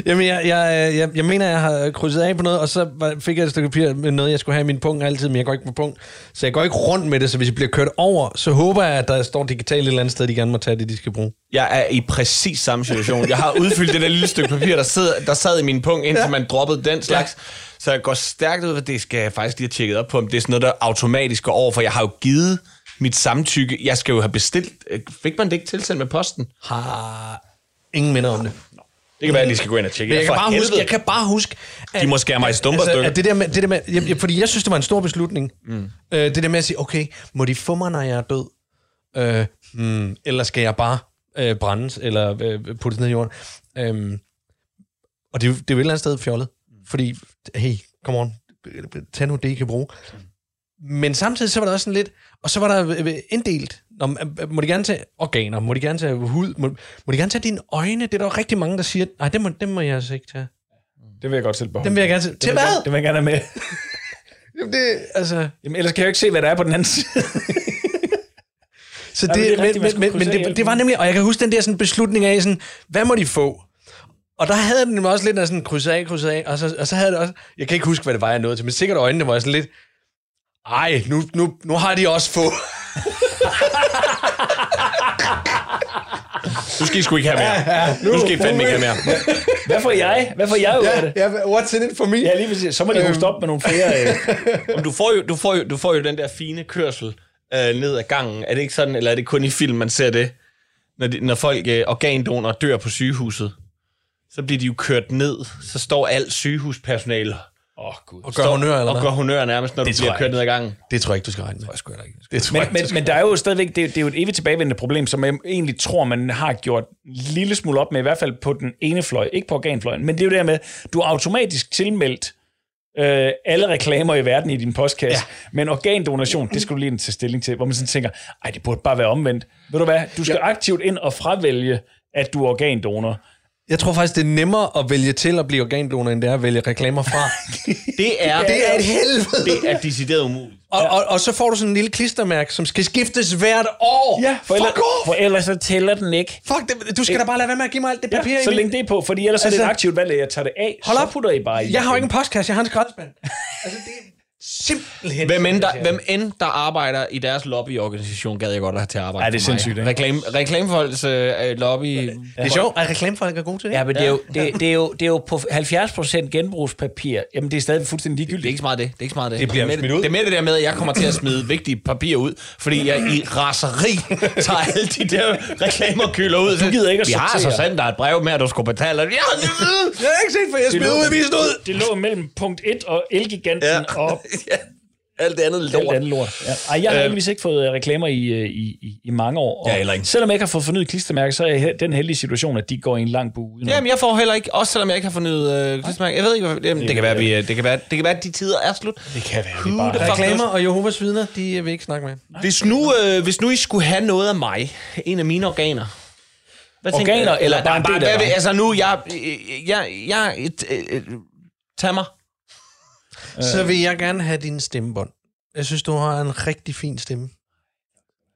Jamen, jeg, jeg, jeg, jeg mener, jeg har krydset af på noget, og så fik jeg et stykke papir med noget, jeg skulle have i min punkt altid, men jeg går ikke på punkt. Så jeg går ikke rundt med det, så hvis jeg bliver kørt over, så håber jeg, at der står digitalt et eller andet sted, de gerne må tage det, de skal bruge. Jeg er i præcis samme situation. Jeg har udfyldt det der lille stykke papir, der, sidder, der sad i min punkt, indtil ja. man droppede den slags. Ja. Så jeg går stærkt ud, at det skal jeg faktisk lige have tjekket op på, om det er sådan noget, der automatisk går over, for jeg har jo givet mit samtykke. Jeg skal jo have bestilt. Fik man det ikke tilsendt med posten? Har ingen minder om det. Kan være, jeg lige skal gå ind og tjekke. Men jeg For kan, bare huske, jeg kan bare huske... At, De må skære mig i stumper altså, at det der med, det der med jeg, jeg, fordi jeg synes, det var en stor beslutning. Mm. Øh, det der med at sige, okay, må de få mig, når jeg er død? Øh, hmm, eller skal jeg bare øh, brændes, eller øh, puttes ned i jorden? Øhm, og det, det er jo et eller andet sted fjollet. Fordi, hey, come on, tag nu det, I kan bruge. Men samtidig så var der også sådan lidt, og så var der øh, inddelt, Nå, øh, må de gerne tage organer, må de gerne tage hud, må, må de gerne tage dine øjne? Det er der jo rigtig mange, der siger, nej, det må, det må jeg altså ikke tage. Det vil jeg godt selv beholde. Dem vil jeg gerne tage. Til hvad? gerne- Det vil jeg gerne have med. Jamen, det, altså... Jamen, ellers kan jeg jo ikke se, hvad der er på den anden side. Så det, det er men, rigtigt, men, men, det, det var nemlig, og jeg kan huske den der sådan beslutning af sådan, hvad må de få? Og der havde den også lidt af sådan krydset af, krydset af, og så, og så havde det også, jeg kan ikke huske, hvad det var, jeg nåede til, men sikkert øjnene var sådan lidt, ej, nu, nu, nu har de også få. Nu skal I sgu ikke have mere. Nu skal I fandme ikke have mere. Hvad får jeg? Hvad får jeg ud af det? ja, what's in it for me? Ja, lige præcis. Så må de Øhm. hoste op med nogle flere... Øh. Om du, får jo, du, får jo, du får jo den der fine kørsel øh, ned ad gangen. Er det ikke sådan, eller er det kun i film, man ser det? Når, de, når folk øh, organdonorer dør på sygehuset, så bliver de jo kørt ned. Så står alt sygehuspersonale Åh, oh, gud. Og gør honør, eller og hvad? gør honør nærmest, når Det du tror bliver jeg kørt ikke. ned ad gangen. Det tror jeg ikke, du skal regne med. Det tror jeg ikke. Det tror Men, jeg men, ikke, men der er jo stadigvæk, det, det er jo et evigt tilbagevendende problem, som jeg egentlig tror, man har gjort en lille smule op med, i hvert fald på den ene fløj, ikke på organfløjen, men det er jo det med, du er automatisk tilmeldt øh, alle reklamer i verden i din postkasse, ja. men organdonation, det skal du lige tage stilling til, hvor man sådan tænker, ej, det burde bare være omvendt. Ved du hvad, du skal ja. aktivt ind og fravælge, at du er organdonor. Jeg tror faktisk, det er nemmere at vælge til at blive organdonor, end det er at vælge reklamer fra. Det er, det er et helvede. det er decideret umuligt. Og, og, og så får du sådan en lille klistermærke, som skal skiftes hvert år. Ja, for, Fuck ellers, off! for ellers så tæller den ikke. Fuck, det, du skal da bare lade være med at give mig alt det papir. Ja, så længe det er på, fordi ellers altså, er det Altså- et aktivt valg, at jeg tager det af. Hold op. putter I bare i. Jeg har jo ikke en postkasse, jeg har en skraldespand. altså, det, simpelthen... Hvem end, der, hvem end der arbejder i deres lobbyorganisation, gad jeg godt at have til at arbejde Ja, det er sindssygt, ikke? Reklame, reklamefolks øh, lobby... Det er sjovt, at reklamefolk er gode til det. Ja, men det er, jo, det, det, er jo, det er jo på 70% genbrugspapir. Jamen, det er stadig fuldstændig ligegyldigt. Det er ikke så meget det. Det er ikke så meget det. Det bliver er mere, smidt ud. Det er mere det der med, at jeg kommer til at smide vigtige papirer ud, fordi jeg i raseri tager alle de der reklamerkylder ud. Du gider ikke at Vi har så sendt dig et brev med, at du skulle betale. Ja, Jeg har ikke set, for jeg Det smider ud, vist ud. Det lå mellem punkt 1 og Elgiganten ja. og alt det andet alt lort. andet lort. Ja. Ej, jeg har heldigvis ikke fået øh, reklamer i, øh, i, i, i mange år. Og Jeg heller ikke. Selvom jeg ikke har fået fornyet klistermærke, så er jeg den heldige situation, at de går i en lang bue. nu. Jamen, jeg får heller ikke, også selvom jeg ikke har fornyet øh, klistermærke. Jeg ved ikke, hvad, jamen, det, kan være, vi, øh, det, kan være, det kan være, at de tider er slut. det kan være, det bare... Reklamer og Jehovas vidner, de vil ikke snakke med. Hvis nu, øh, hvis nu I skulle have noget af mig, en af mine organer, hvad Organer, eller bare en del af dig? Altså nu, jeg, jeg, jeg, jeg et, øh, øh, tag mig. Så vil jeg gerne have din stemmebånd. Jeg synes, du har en rigtig fin stemme.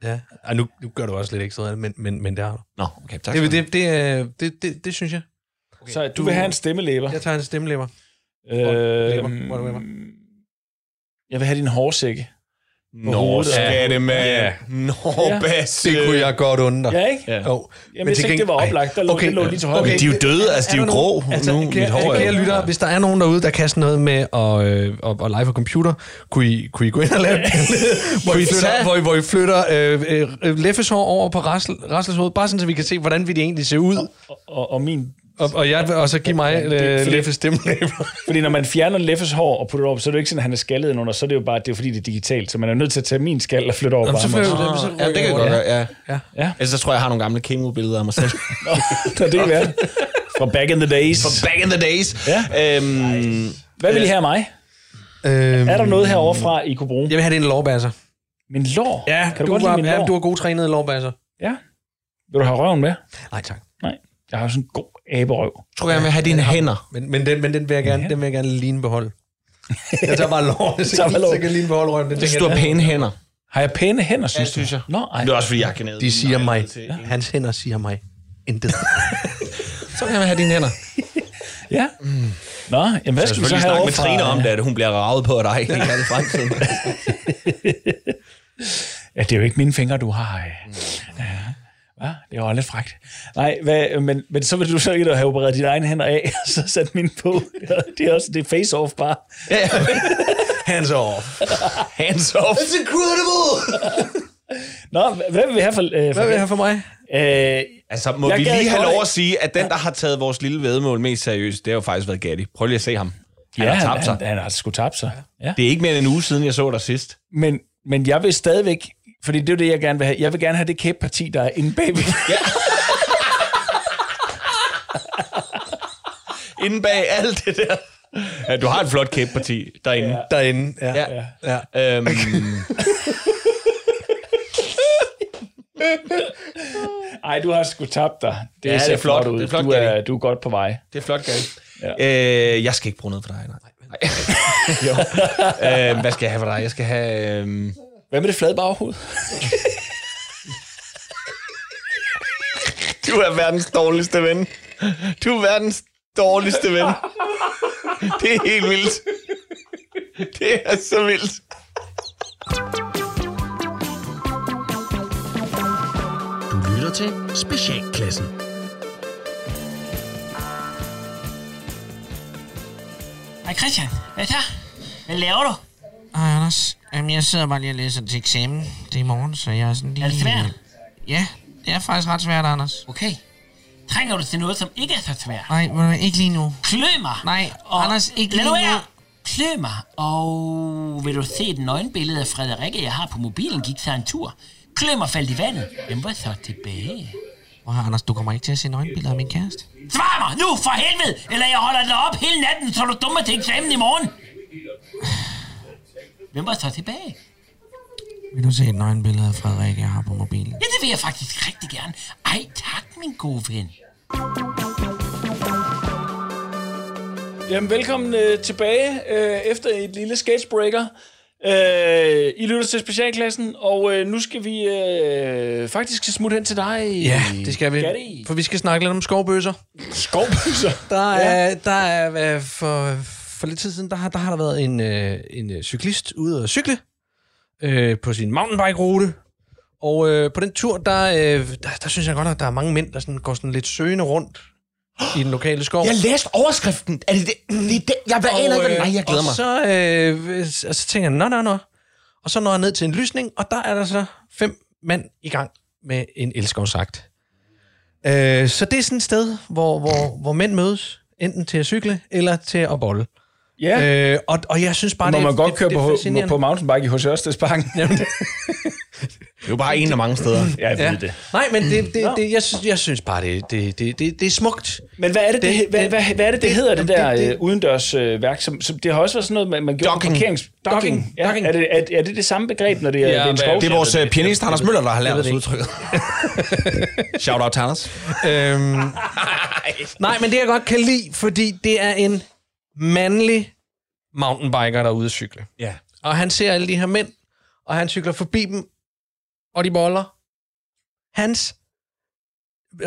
Ja, Ej, nu, nu gør du også lidt ekstra, men, men, men det har du. Nå, okay, tak. Det, det, det, er- det, det, det synes jeg. Så du vil have en stemmelæber. Jeg tager en stemmelæber. Øhm, Whatever. jeg vil have din hårsække. Nå, hovedet. skatte med. Ja. Nå, Ja. Basse. Det kunne jeg godt undre. Ja, ikke? Ja. Jo. Jamen, jeg tænkte, det var oplagt. Der lå, okay. det lå lige til højre. Okay. De er jo døde, altså de er jo der grå nogen- altså, nu. Kære, Mit hår er kære lytter, hvis der er nogen derude, der kan sådan noget med at, øh, at, at lege på computer, kunne I, kunne I gå ind og lave hvor, I flytter, hvor, I, hvor I flytter øh, øh, Leffes hår over på Rassel, Rassels hoved, bare sådan, så vi kan se, hvordan vi det egentlig ser ud. Og, og min... Og, og, jeg, og så give mig det er øh, fordi- Leffes stemmelæber. Fordi når man fjerner Leffes hår og putter det op, så er det jo ikke sådan, at han er skaldet under, så er det jo bare, det er fordi, det er digitalt. Så man er nødt til at tage min skal og flytte over på Jamen, så ham. fører også. det, så Ja, det kan jeg godt gøre, ja. Ja. Ja. Ellers så tror jeg, jeg har nogle gamle kemo-billeder af mig selv. Så det kan være. Fra back in the days. From back in the days. Ja. Øhm, Hvad vil I have af mig? Øhm, Er der noget herovre fra, I kunne bruge? Jeg vil have det en lårbasser. Min lår? Ja, kan du, du, godt lide var, min ja, lår? du har gode trænede lårbasser. Ja. Vil du have røven med? Nej, tak. Nej. Jeg har jo sådan en god aberøv. tror jeg, jeg vil have dine hænder. Men, men, den, men den, vil jeg gerne, den vil jeg gerne lige beholde. Jeg tager bare lår, så, kan, så kan lige beholde røven. Den Jeg synes, tænker du har jeg, pæne hænder. Har jeg pæne hænder, Ja, synes synes du? jeg. Nå, ej. Det er også, fordi jeg kan ned. De siger mig. Hans hænder siger mig. Intet. Så vil jeg have dine hænder. Ja. Nå, jamen hvad Så skal vi så have snakke med Trine om det, at hun bliver ravet på dig. Det er det fremtiden. Ja, det er jo ikke mine fingre, du har. øh. Ja. Hva? Det er jo lidt frækt. Nej, hvad, men, men så vil du så ikke have opereret dine egne hænder af, og så sat mine på. Det er også det er face-off bare. Hands off. Hands off. It's incredible! Nå, hvad vil vi have for... Øh, for Hvad vil jeg have for mig? Øh, Altså, må vi lige have lov at sige, at den, der har taget vores lille vedmål mest seriøst, det har jo faktisk været Gatti. Prøv lige at se ham. Han ja, har han, tabt sig. han, han har sgu tabt sig. Ja. Det er ikke mere end en uge siden, jeg så dig sidst. Men, men jeg vil stadigvæk... Fordi det er det, jeg gerne vil have. Jeg vil gerne have det kæbeparti, der er inde bagved. Ja. Inden bag alt det der. Ja, du har et flot kæbeparti derinde. Ja. Derinde, ja. Ja. ja. ja. Øhm, Ej, du har sgu tabt dig. Det Ja, det er ser flot. ud. Det er flot, du, er, du er godt på vej. det er flot, Gatti. Ja. Øh, jeg skal ikke bruge noget for dig, nej. nej. jo. Øh, hvad skal jeg have for dig? Jeg skal have... Øh, Hvad med det flade baghoved? du er verdens dårligste ven. Du er verdens dårligste ven. Det er helt vildt. Det er så vildt. Du lytter til Specialklassen. Hej Christian, hvad så? Hvad laver du? Hej Anders. Jamen, jeg sidder bare lige og læser til eksamen. Det er i morgen, så jeg er sådan lige... Er det svært? Ja, det er faktisk ret svært, Anders. Okay. Trænger du til noget, som ikke er så svært? Nej, men ikke lige nu. Klø mig! Nej, Og Anders, ikke lige nu! Klø mig! Og vil du se et nøgenbillede af Frederikke, jeg har på mobilen, gik sig en tur. Klø mig faldt i vandet. Hvem var så tilbage? At høre, Anders, du kommer ikke til at se nøgenbilleder af min kæreste. Svar mig nu, for helvede! Eller jeg holder dig op hele natten, så du dummer til eksamen i morgen. Hvem var så tilbage? Vil du se et nøgenbillede af Frederikke, jeg har på mobilen? Ja, det vil jeg faktisk rigtig gerne. Ej, tak, min gode ven. Jamen, velkommen øh, tilbage øh, efter et lille sketchbreaker. Øh, I lytter til specialklassen, og øh, nu skal vi øh, faktisk smutte hen til dig. Ja, det skal vi. Gatti. For vi skal snakke lidt om skovbøsser. Skovbøsser. Der er, ja. der er hvad, for for lidt tid siden, der har der, har der været en, øh, en øh, cyklist ude at cykle øh, på sin mountainbike-rute. Og øh, på den tur, der, øh, der, der synes jeg godt, at der er mange mænd, der sådan, går sådan lidt søgende rundt i den lokale skov. Jeg læste overskriften. Er det det? det, er det? Jeg aner ikke, hvad- nej, jeg glæder og mig. Så, øh, og så tænker jeg, nå, nå, nå. Og så når jeg ned til en lysning, og der er der så fem mænd i gang med en elskovsagt. Øh, så det er sådan et sted, hvor, hvor, hvor mænd mødes, enten til at cykle eller til at bolle. Ja. Øh, og, og jeg synes bare, Må det, man godt det, køre det er på, på mountainbike i H.C. Ørstedsparken? Det, Det er jo bare en af mange steder. Jeg ved ja. det. Nej, men det, det, det, jeg, synes, jeg synes bare, det, det, det, det, det er smukt. Men hvad er det, det, Det- hvad, det- hvad, hvad er det, det, det- hedder, det, det- der det- det, udendørs øh, værk? Som, som, det har også været sådan noget, man, man gjorde Dogging. på parkerings... Dogging. Dogging. Ja, Dogging. er, det, er, er det det samme begreb, når det er, Ja, det er en skov? Det er vores uh, pianist, Anders Møller, der har lært os udtrykket. Shout out til Anders. Øhm, nej, men det jeg godt kan lide, fordi det er en mandlig mountainbiker, der er ude at cykle. Ja. Og han ser alle de her mænd, og han cykler forbi dem, og de boller. Hans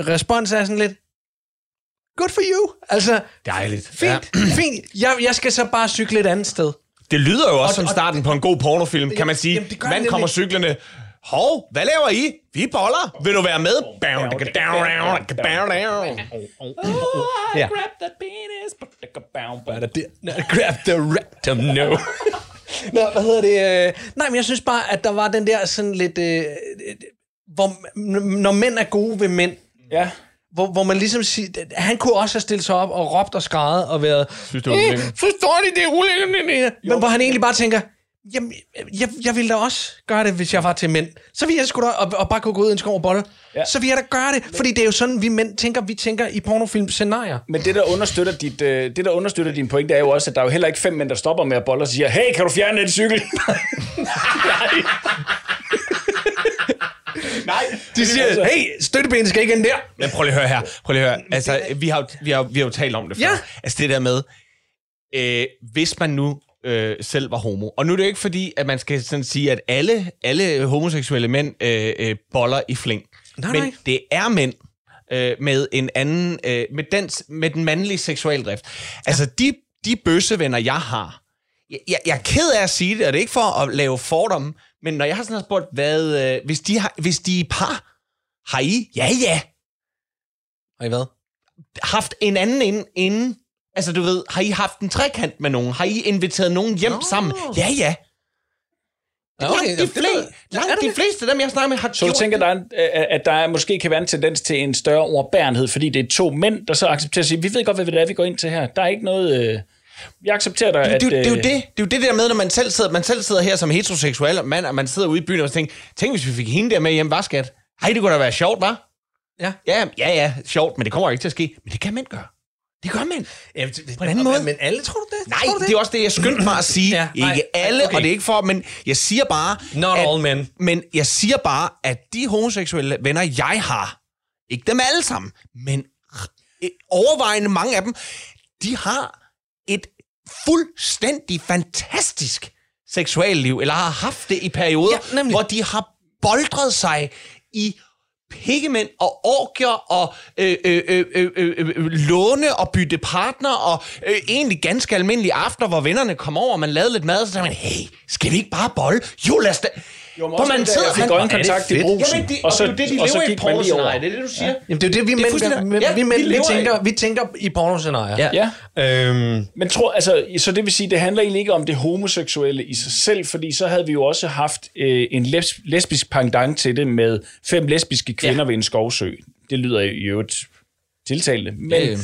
respons er sådan lidt, good for you. Altså, Dejligt. fint, ja. fint. Jeg, jeg skal så bare cykle et andet sted. Det lyder jo også Og- som og- starten på en god pornofilm, kan man sige. Jamen, det kommer nemlig. Hov, hvad laver I? Vi boller. Vil du være med? Ja. Grab the penis, put the kabow, Hvad er det? No, grab the rectum, no. Nå, hvad hedder det? Nej, men jeg synes bare, at der var den der sådan lidt... Øh, hvor, når mænd er gode ved mænd, Ja. hvor, hvor man ligesom siger... Han kunne også have stillet sig op og råbt og skrejet og været... Synes, det var Forstår de, det er ulækkert? Men hvor han egentlig bare tænker... Jamen, jeg, jeg ville da også gøre det, hvis jeg var til mænd. Så ville jeg sgu da, og, og bare kunne gå ud i en skov og bolle. Ja. Så ville jeg da gøre det, fordi det er jo sådan, vi mænd tænker. Vi tænker i pornofilm-scenarier. Men det der, understøtter dit, øh, det, der understøtter din pointe, er jo også, at der er jo heller ikke fem mænd, der stopper med at bolle og siger, hey, kan du fjerne den cykel? Nej. Nej. De siger, hey, støttebenet skal ikke ind der. Men prøv lige at høre her. Prøv lige at høre. Altså, vi har, jo- vi har, vi har jo talt om det før. Ja. Altså det der med, øh, hvis man nu øh, selv var homo. Og nu er det jo ikke fordi, at man skal sådan sige, at alle, alle homoseksuelle mænd øh, øh, boller i fling. Nej, Men nej. det er mænd øh, med en anden, øh, med, den, med den mandlige seksualdrift. Altså de, de bøssevenner, jeg har, jeg, jeg, jeg er ked af at sige det, og det er ikke for at lave fordomme, men når jeg har sådan har spurgt, hvad, øh, hvis, de har, hvis de er par, har I? Ja, ja Og I hvad? haft en anden ind, inden? Altså, du ved, har I haft en trekant med nogen? Har I inviteret nogen hjem Nå. sammen? Ja, ja. Langt, okay, de, det fle- ved- langt det de det? fleste af dem, jeg snakker med, har Så du tænker, det. der er, en- at der er, måske kan være en tendens til en større overbærenhed, fordi det er to mænd, der så accepterer at sige, vi ved godt, hvad det er, vi går ind til her. Der er ikke noget... Øh, jeg accepterer dig, det, at... det, det, er jo øh, det, det er jo det der med, når man selv sidder, man selv sidder her som heteroseksuel mand, og man sidder ude i byen og tænker, tænk hvis vi fik hende der med hjem, var skat? Hej, det kunne da være sjovt, var? Ja. Ja, ja, ja, sjovt, men det kommer jo ikke til at ske. Men det kan mænd gøre. Det gør mænd. Ja, det, På en anden måde. Men alle, tror du det? Nej, tror du det er også det, jeg skyndte mig at sige. Ja, nej, ikke alle, okay. og det er ikke for, men jeg siger bare... Not at, all men. Men jeg siger bare, at de homoseksuelle venner, jeg har, ikke dem alle sammen, men overvejende mange af dem, de har et fuldstændig fantastisk seksualliv, eller har haft det i perioder, Ja, nemlig. hvor de har boldret sig i pikkemænd og orker og øh, øh, øh, øh, øh, øh, låne og bytte partner og øh, egentlig ganske almindelige aftener, hvor vennerne kom over, og man lavede lidt mad, og så sagde man, hey, skal vi ikke bare bolle? Jo, lad os da... Jo, men Hvor også man sidder- jeg fik øjenkontakt i brusen, Jamen, det, og så, det er jo det, de og så lever i gik man lige over. pornoscenarie, det er det, du siger. Ja. Jamen, det er jo det, vi Det mænd, vi, ja, vi, mænd, vi lever i- tænker, vi tænker i pornoscenarier. Ja. Ja. Øhm, Men tror, altså, så det vil sige, det handler egentlig ikke om det homoseksuelle i sig selv, fordi så havde vi jo også haft øh, en lesb- lesbisk pendant til det med fem lesbiske kvinder ja. ved en skovsø. Det lyder i øvrigt tiltalende. Men ja.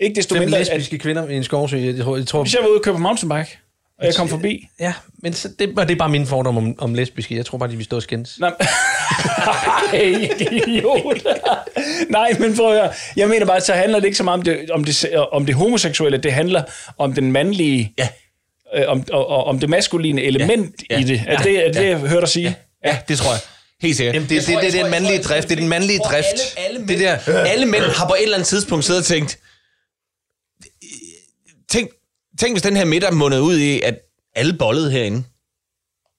ikke desto fem mindre, at, lesbiske kvinder i en skovsø. Jeg tror, jeg tror, hvis jeg var ude og køre på mountainbike, og jeg kom forbi, ja, men så, det, og det er bare min fordom om, om lesbiske. Jeg tror bare, de vil stå og skændes. Nej, Ej, idiot. Nej, men prøv at høre. Jeg mener bare, så handler det ikke så meget om det, om det, om det homoseksuelle. Det handler om den mandlige... Ja. Øh, om, og, og, om det maskuline element Ja. i det. Er det, er det, jeg hørte dig sige? Ja, det tror jeg. Helt sikkert. Jamen, det, det, det, det, det er den mandlige drift. Det er den mandlige drift. Alle, alle, det mænd, der, alle mænd har på et eller andet tidspunkt siddet og tænkt, tænk, tænk hvis den her middag mundet ud i, at alle bollede herinde.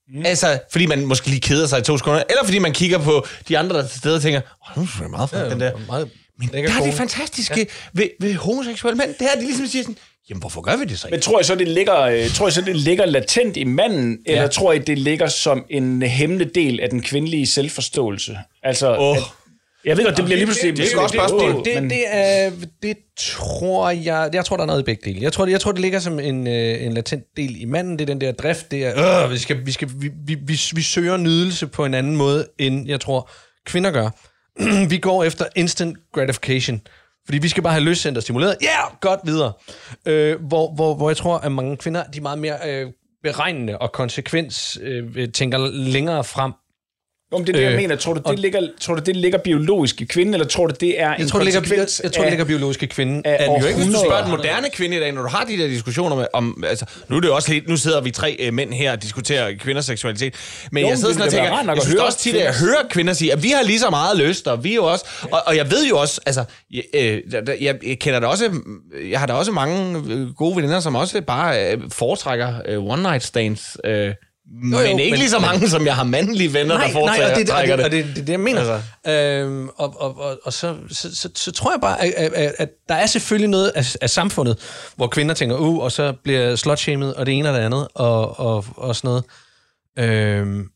Mm. Altså, fordi man måske lige keder sig i to sekunder, eller fordi man kigger på de andre, der er til stede og tænker, åh, nu er det meget flot, den der. meget Men der er det fantastiske ja. ved, ved homoseksuelle mænd, det er, at de ligesom siger sådan, Jamen, hvorfor gør vi det så Men tror jeg så, det ligger, øh, tror jeg så, det ligger latent i manden, ja. eller tror jeg, det ligger som en hemmelig del af den kvindelige selvforståelse? Altså, Åh. at, jeg ved godt, det bliver lige pludselig... det er et godt spørgsmål. Det, men- det, er, det tror jeg... Jeg tror, der er noget i begge dele. Jeg tror, det, jeg tror, det ligger som en, øh, en latent del i manden. Det er den der drift. Det er, øh, vi, skal, vi, skal, vi, vi, vi, vi søger nydelse på en anden måde, end jeg tror, kvinder gør. vi går efter instant gratification. Fordi vi skal bare have løscentre stimuleret. Ja, yeah, godt videre. Øh, hvor, hvor, hvor jeg tror, at mange kvinder de er meget mere øh, beregnende og konsekvens øh, tænker længere frem. Om det er det, jeg Øh, mener. Tror du, og- det ligger, tror du, det ligger biologisk i kvinden, eller tror du, det er Jeg en tror, det ligger, jeg, jeg tror, det af- ligger biologisk i kvinden. af at- Jo ikke, hvis du spørger den moderne kvinde i dag, når du har de der diskussioner med, om, altså, nu er det også helt, nu sidder vi tre øh, mænd her og diskuterer kvinders seksualitet, men Jo, jeg sidder sådan og tænker, jeg synes også tit, at jeg hører kvinder sige, at vi har lige så meget lyst, og vi er jo også, og, og jeg ved jo også, altså, jeg, øh, jeg, jeg kender da også, jeg har da også mange øh, gode veninder, som også bare øh, foretrækker øh, one night stands, øh, Jo, jo, men ikke men- lige så mange, men- som jeg har mandlige venner, der nej, foretrækker og det, og det, det. og det, det, det, jeg mener. Altså. Øhm, og og, og, og så, så, så, så tror jeg bare, at, at, at, der er selvfølgelig noget af, af samfundet, hvor kvinder tænker, uh, og så bliver slutshamed, og det ene og det andet, og, og, og sådan noget. Øhm,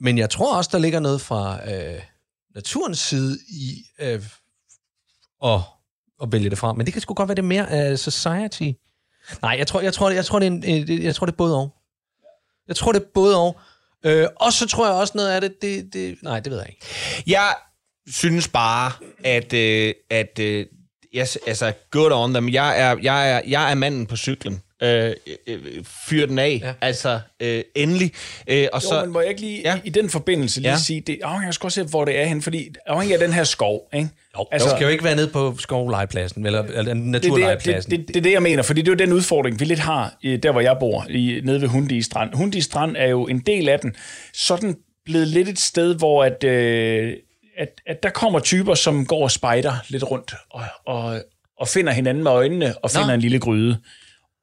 men jeg tror også, der ligger noget fra øh, naturens side i øh, at, at vælge det fra. Men det kan sgu godt være, det er mere af society. Nej, jeg tror, jeg tror, jeg tror, det, er en, øh, jeg tror, det er både og. Jeg tror, det er både og. Øh, og så tror jeg også noget af det, det, det... Nej, det ved jeg ikke. Jeg synes bare, at, øh, at øh, yes, altså, good on them. Jeg er, jeg er, jeg er manden på cyklen. Øh, øh, fyr den af. Ja. Altså, øh, endelig. Øh, og Jo, så, men må jeg ikke lige ja. I, i den forbindelse lige ja. Sige, det afhænger jeg skal også se, hvor det er hen, fordi afhængig af den her skov, ikke? Jo, altså, du skal jo ikke være nede på skovlegepladsen, eller, eller det, er det, naturlegepladsen. det, det, det er det, jeg mener, fordi det er jo den udfordring, vi lidt har i, der, hvor jeg bor, i, nede ved Hundi Strand. Hundi Strand er jo en del af den. Sådan blevet lidt et sted, hvor at, øh, at, at der kommer typer, som går og spejder lidt rundt, og, og, og finder hinanden med øjnene, og finder Nå. en lille gryde,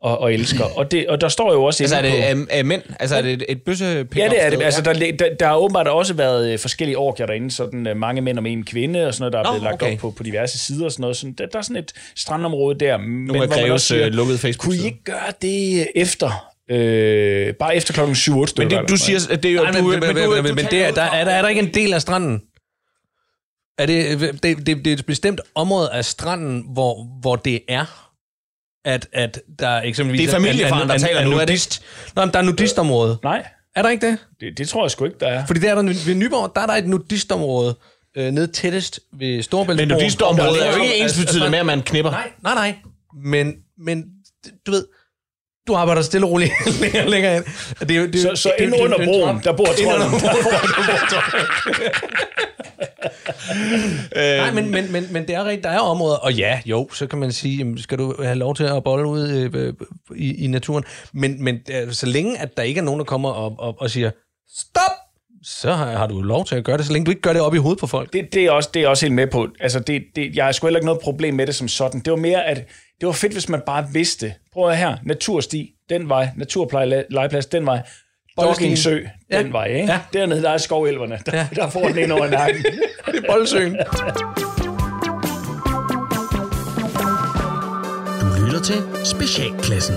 og, og elsker. Og, det, og der står jo også altså, er det på... er, er mænd? Altså, er det et, et bøsse Ja, det er det. Altså, der, der, der har åbenbart også været øh, forskellige orgier derinde, sådan øh, mange mænd om en kvinde, og sådan noget, der er Nå, blevet lagt okay. op på, på diverse sider og sådan noget. Sådan, der, der er sådan et strandområde der. Men Nogle af Greves øh, lukkede kunne I ikke gøre det efter? Øh, bare efter klokken 7-8 Men det, du siger, at det er jo... Nej, men, du, men, men, du- men, du men det er, der, er, der, er der ikke en del af stranden? Er det, det, det, det er et bestemt område af stranden, hvor, hvor det er, at, at der eksempelvis... Det er familiefaren, der taler nu, er nudist. Nå, men der er nudistområde. Nej, Er der ikke det? det, det tror jeg sgu ikke, der er. Fordi der er der, ved Nyborg, der er der et nudistområde øh, nede tættest ved Storebæltsbroen. Men nudistområdet er jo ikke Altså, ens betydende med, at man knipper. Nej, nej, nej. Men, men du ved, du arbejder stille og roligt længere, længere ind. Det er, det, Så, så det inde er under en broen, der bor trolden. Nej, men, men, men, men det er rigtigt, der er områder, og ja, jo, så kan man sige, jamen, skal du have lov til at bolle ud øh, øh, i, i naturen. Men, men øh, så længe, at der ikke er nogen, der kommer op, op og siger, stop, så har, har du lov til at gøre det, så længe du ikke gør det op i hovedet på folk. Det, det, er også, det er også helt med på. Altså, det, det, jeg har sgu heller ikke noget problem med det som sådan. Det var mere, at det var fedt, hvis man bare vidste. Prøv at her, natursti, den vej, naturplejeplads, den vej. Doggingsø, Ja. den vej, ikke? Ja. Dernede, der er skovelverne. Der, Ja. der får den ind over nakken. Det er boldsøen. Du lytter til Specialklassen.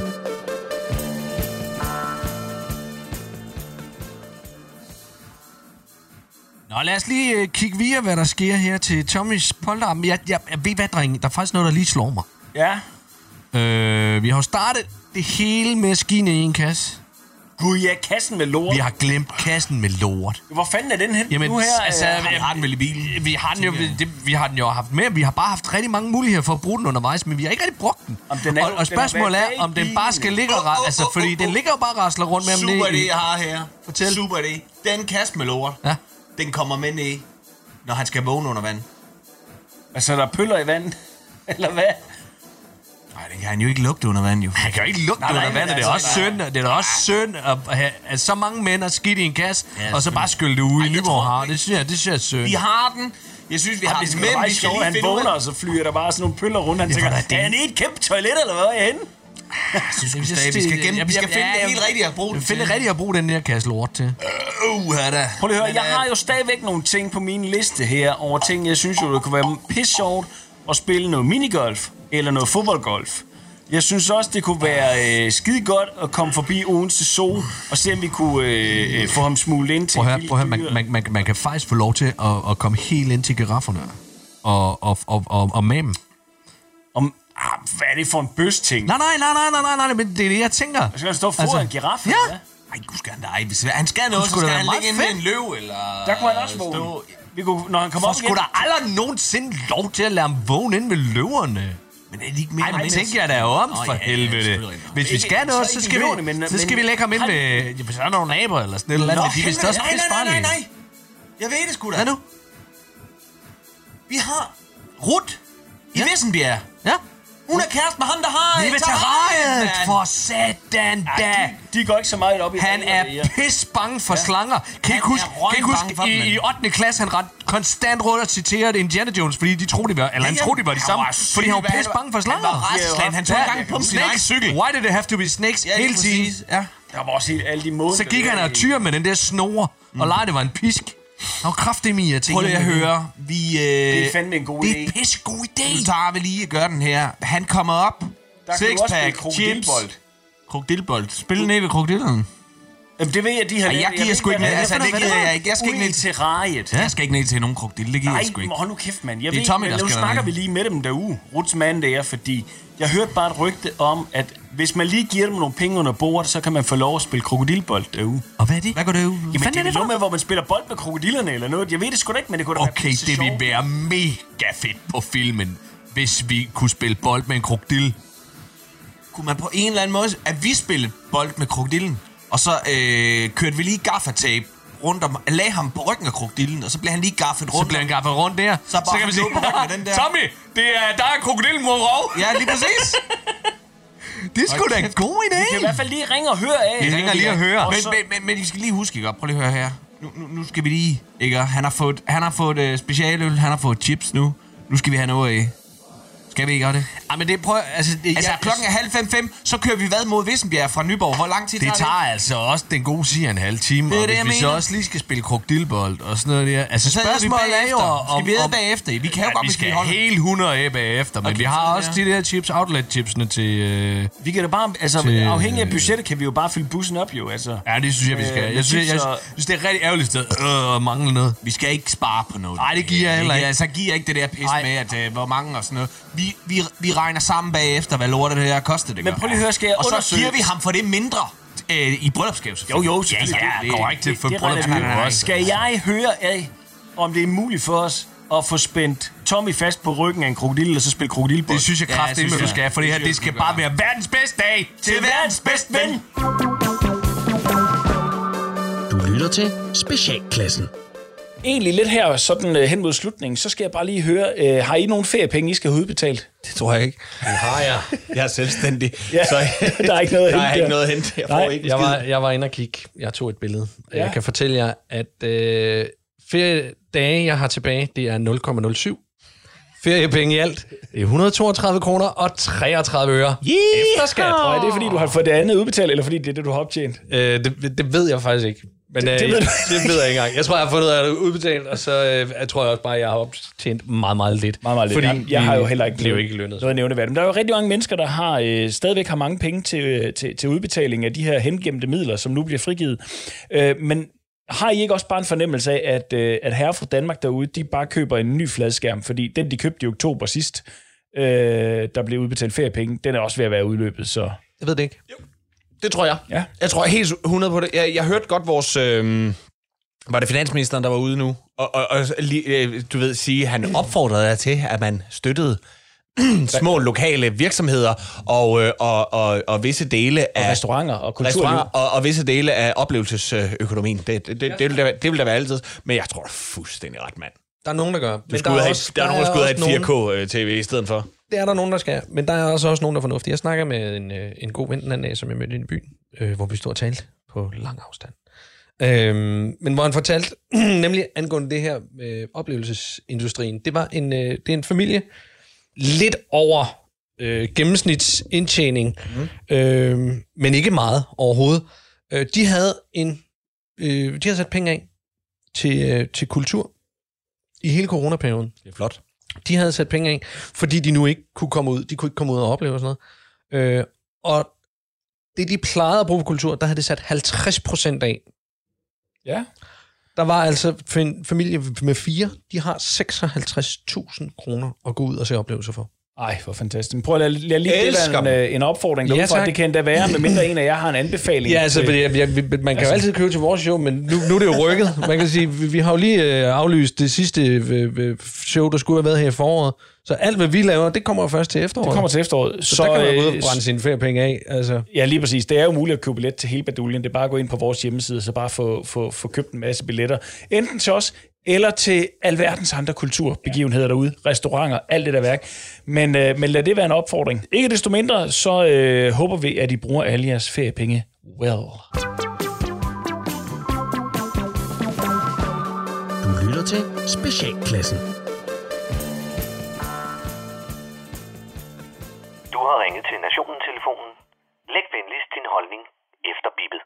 Nå, lad os lige øh, kigge via, hvad der sker her til Tommys polterarm. Jeg, jeg, jeg ved hvad, drenge? Der er faktisk noget, der lige slår mig. Ja. Øh, vi har jo startet det hele med skine i en kasse. Gud, ja, kassen med lort. Vi har glemt kassen med lort. Hvor fanden er den hen Jamen, nu her? altså, øh, vi har den vel i bilen. Vi har den jo, det, vi har den jo haft med. Vi har bare haft rigtig mange muligheder for at bruge den undervejs, men vi har ikke rigtig brugt den. Om den er- og, og spørgsmålet er, om den bare skal ligge og ra- altså, fordi den ligger jo bare og rasler rundt med Super i- jeg har her. Fortæl. Super idé. Den kasse med lort, Ja. den kommer med ned, når han skal vågne under vand. Altså, der er pøller i vandet. Eller hvad? Nej, det kan han jo ikke lugte under vand, jo. Han kan jo ikke lugte Nej, nej, under men vandet. Det er altså, også synd, det er da også synd at have at så mange mænd er skidt i en kasse, Ja, og så bare skylde det ud i Nyborg har. Det synes jeg, det synes jeg er synd. Vi har den. Jeg synes, vi har det den, men vi skal lige han finde vågner, og så flyger der bare sådan nogle pøller rundt. Han Ja, tænker, er er han i et kæmpe toilet, eller hvad er jeg henne? Jeg synes, vi skal, vi skal, gemme, vi skal finde det helt rigtigt at bruge Vi det finder rigtigt at bruge den der kasse lort til. Uh, da. Prøv lige at høre, Men, jeg øh, har jo stadigvæk nogle ting på min liste her, over ting, jeg synes jo, det kunne være pisse sjovt at spille noget minigolf, eller noget fodboldgolf. Jeg synes også, det kunne være øh, skide godt at komme forbi Odense Zoo og se, om vi kunne øh, øh, få ham smuglet ind til Prøv at høre, prøv at høre man, man, man, man kan faktisk få lov til at, at komme helt ind til girafferne og, og, og, og, og med dem. Om, ah, hvad er det for en bøs ting? Nej, nej, nej, nej, nej, nej, nej, men det er det, jeg tænker. Skal han stå foran en giraf? Ja. hvad? Ej, gud skal han da. Hvis han skal noget, så skal han ligge inde med en løv, eller... Der kunne han også vågne. stå- Vi kunne, når han kommer op skulle der aldrig nogensinde lov til at lade ham vågne ind ved løverne? Men er de ikke mere Ej, men tænker jeg da om, for ja, ja, helvede. selvfølgelig. Hvis vi skal noget, så skal vi, men- så skal vi lægge ham ind ja, Hvis der er nogle naboer eller sådan et eller andet, Nå, de også nej, pisse nej, nej, nej, nej. Jeg ved det sgu da. Hvad nu? Vi har Rut i Ja. Vissenbjerg. Ja. Hun er kæreste med ham, der har... Det er terrariet, mand. for satan da. Ja, de, de går ikke så meget op i Han er det her. pis bange for slanger. Kan Han ikke huske, er kan I ikke huske dem, i, i 8. klasse, han ret konstant rundt og citerede Indiana Jones, fordi de troede, de var, eller han Ja, troede, de var de samme, fordi han var pis bange for slanger. han var. Han tog Ja, engang på sin egen cykel. Why did it have to be snakes Ja, hele tiden? Ja. Der var også helt alle de måder. Så gik han og tyr med den der snore, og legede, det var en pisk. Han var kraftig i at tænke. Prøv lige at høre. Vi, øh, Det er fandme en god det er idé. en pisse god idé. Nu tager vi lige og gør den her. Han kommer op. Der kan du også spille Sixpack, chips. krokodilbold. Krokodilbold. Spil ned ved krokodillerne. Jamen, det ved jeg, de har Ej, jeg giver sgu ikke ned. Altså, det gider jeg ikke. Jeg skal ikke ned til terrariet. Jeg skal ikke ned til nogen krokodil. Det gider Nej, jeg sgu ikke. hold nu kæft, mand. Jeg Det er ved, Tommy, der nu snakker vi lige med dem derude. Ruts mand der, fordi jeg hørte bare et rygte om, at hvis man lige giver dem nogle penge under bordet, så kan man få lov at spille krokodilbold derude. Og hvad er det? Hvad går det ud? Jamen, det er vel noget med, hvor man spiller bold med krokodillerne eller noget. Jeg ved det sgu da ikke, men det kunne da Okay, være det ville være mega fedt på filmen, hvis vi kunne spille bold med en krokodil. Kunne man på en eller anden måde... At vi spillede bold med krokodillen, og så øh, kørte vi lige gaffatape rundt om... Lagde ham på ryggen af krokodillen, og så blev han lige gaffet Så rundt. bliver han gaffet rundt der. Så bare kan vi sige, lå på ryggen med den der. Tommy, det er, der er krokodillen mod rov. Ja, lige præcis. Det er sgu da en god Vi kan i idé. hvert fald lige ringe og høre af. Vi ringer lige og hører. Men, så- men, men, men I skal lige huske, ikke? Prøv lige at høre her. Nu, nu, nu skal vi lige... Ikke? Han har fået, han har fået uh, specialøl, han har fået chips nu. Nu skal vi have noget af. Skal vi ikke gøre det? Ja, men det prøv, altså, det, Altså, jeg, klokken er halv fem, fem, så kører vi hvad mod Vissenbjerg fra Nyborg. Hvor lang tid det tager tager altså også den gode siger en halv time, Det er og det, hvis vi så mener. også lige skal spille krokodilbold og sådan noget der. Altså Så spørgsmålet er jo, om... Skal vi om- bagefter? Vi kan jo ja, godt, vi skal holder. helt 100 af bagefter, men Okay, vi har så- også ja. de der chips, outlet-chipsene til... Øh, Vi kan da bare, altså Til- afhængig af budgettet, kan vi jo bare fylde bussen op jo, altså. ja, det synes jeg, vi Øh, skal. med Jeg synes, jeg, chips jeg, og- synes, det er et rigtig ærgerligt sted øh, at mangle noget. Vi skal ikke spare på noget. Nej, det giver jeg heller ikke. Altså, giver ikke det der pis med, at øh, hvor mange og sådan noget. Vi, vi, vi regner sammen bagefter, hvad lortet det her koster det. Men gør. prøv lige at høre, skal jeg Og så giver vi ham for det mindre øh, i bryllupsgave. Jo, jo, Ja, ja, det ikke til for det bryllupsgave også. Skal jeg høre af, om det er muligt for os at få spændt Tommy fast på ryggen af en krokodil, og så spille krokodilbold? Det synes jeg Ja, kraftigt, synes med, du skal, for det her, Det det skal bare du være verdens bedste dag. til verdens bedste ven. Du lytter til Specialklassen. Egentlig lidt her sådan uh, hen mod slutningen, så skal jeg bare lige høre, uh, har I nogle feriepenge, I skal have udbetalt? Det tror jeg ikke. Det har jeg. Jeg er selvstændig, Ja, så der er ikke noget at der hente er ikke der. noget at hente. Jeg får Nej, ikke Jeg var, jeg var inde og kigge. Jeg tog et billede. Ja. Ja. Jeg kan fortælle jer, at øh, feriedage, jeg har tilbage, det er 0,07. Feriepenge i alt, det er 132 kroner og 33 øre. Yeah! Efter skat. Og er det fordi, du har fået det andet udbetalt, eller fordi det er det, du har optjent? Øh, det, det ved jeg faktisk ikke. Men Det- det, det ved det ved jeg ikke engang. Jeg tror, jeg har fundet ud af det udbetalt, og så øh, jeg tror jeg også bare, at jeg har optjent meget, meget lidt. Meget, meget lidt. Fordi Jamen, jeg har jo heller ikke blev ikke lønnet. Noget nævneværdigt. Men der er jo rigtig mange mennesker, der har øh, stadigvæk har mange penge til, øh, til, til udbetaling af de her hengemte midler, som nu bliver frigivet. Øh, men har I ikke også bare en fornemmelse af, at, øh, at herre fra Danmark derude, de bare køber en ny fladskærm, fordi den, de købte i oktober sidst, øh, der blev udbetalt feriepenge, den er også ved at være udløbet, så... Jeg ved det ikke. Det tror jeg. Ja. Jeg tror helt 100 på det. Jeg, jeg hørte godt vores... Øh, var det finansministeren, der var ude nu? Og, og, og lige, øh, du ved, sige, han opfordrede jer til, at man støttede små lokale virksomheder og, øh, og, og, og visse dele af... Restauranter og kulturliv. restauranter og, og visse dele af oplevelsesøkonomien. Det, det, det, det, vil der, det vil der være altid. Men jeg tror fuldstændig ret, mand. Der er nogen, der gør. Du skulle der have, også- der er nogen, der skulle have et også 4K-tv i stedet for. Det er der nogen, der skal. Men der er også, også nogen, der er fornuftige. Jeg snakker med en, øh, en god ven den anden dag, som jeg mødte i byen, øh, hvor vi stod og talte på lang afstand. Øhm, men hvor han fortalte, nemlig angående det her med oplevelsesindustrien, det var en, øh, det er en familie, lidt over øh, gennemsnitsindtjening, mm. øh, men ikke meget overhovedet. Øh, de havde en, øh, de havde sat penge af til, øh, til kultur i hele coronaperioden. Det er flot. De havde sat penge af, fordi de nu ikke kunne komme ud. De kunne ikke komme ud og opleve og sådan Øh, og det, de plejede at bruge på kultur, der havde det sat 50 procent af. Ja. Der var altså en familie med fire, de har 56.000 kroner at gå ud og se oplevelser for. Ej, hvor fantastisk. Prøv at lade, lade lige det Elsker være en, øh, en opfordring Ja, for, det kan endda være, med mindre en af jer har en anbefaling. Ja, altså, fordi jeg, jeg, man kan jo altid købe til vores show, men nu, nu er det jo rykket. Man kan sige, vi, vi har jo lige øh, aflyst det sidste øh, show, der skulle have været her i foråret. Så alt, hvad vi laver, det kommer først til efteråret. Det kommer til efteråret. Så, så der kan man gå ud og brænde sine feriepenge af. Altså. Ja, lige præcis. Det er jo muligt at købe billet til hele baduljen. Det er bare at gå ind på vores hjemmeside, så bare få, få, få købt en masse billetter. Enten til os, eller til alverdens andre kulturbegivenheder derude. Restauranter, alt det der værk. Men, øh, men lad det være en opfordring. Ikke desto mindre, så øh, håber vi, at I bruger alle jeres feriepenge well. Du lytter til Specialklassen. Du har ringet til Nationen-telefonen. Læg venligst din holdning efter bippet.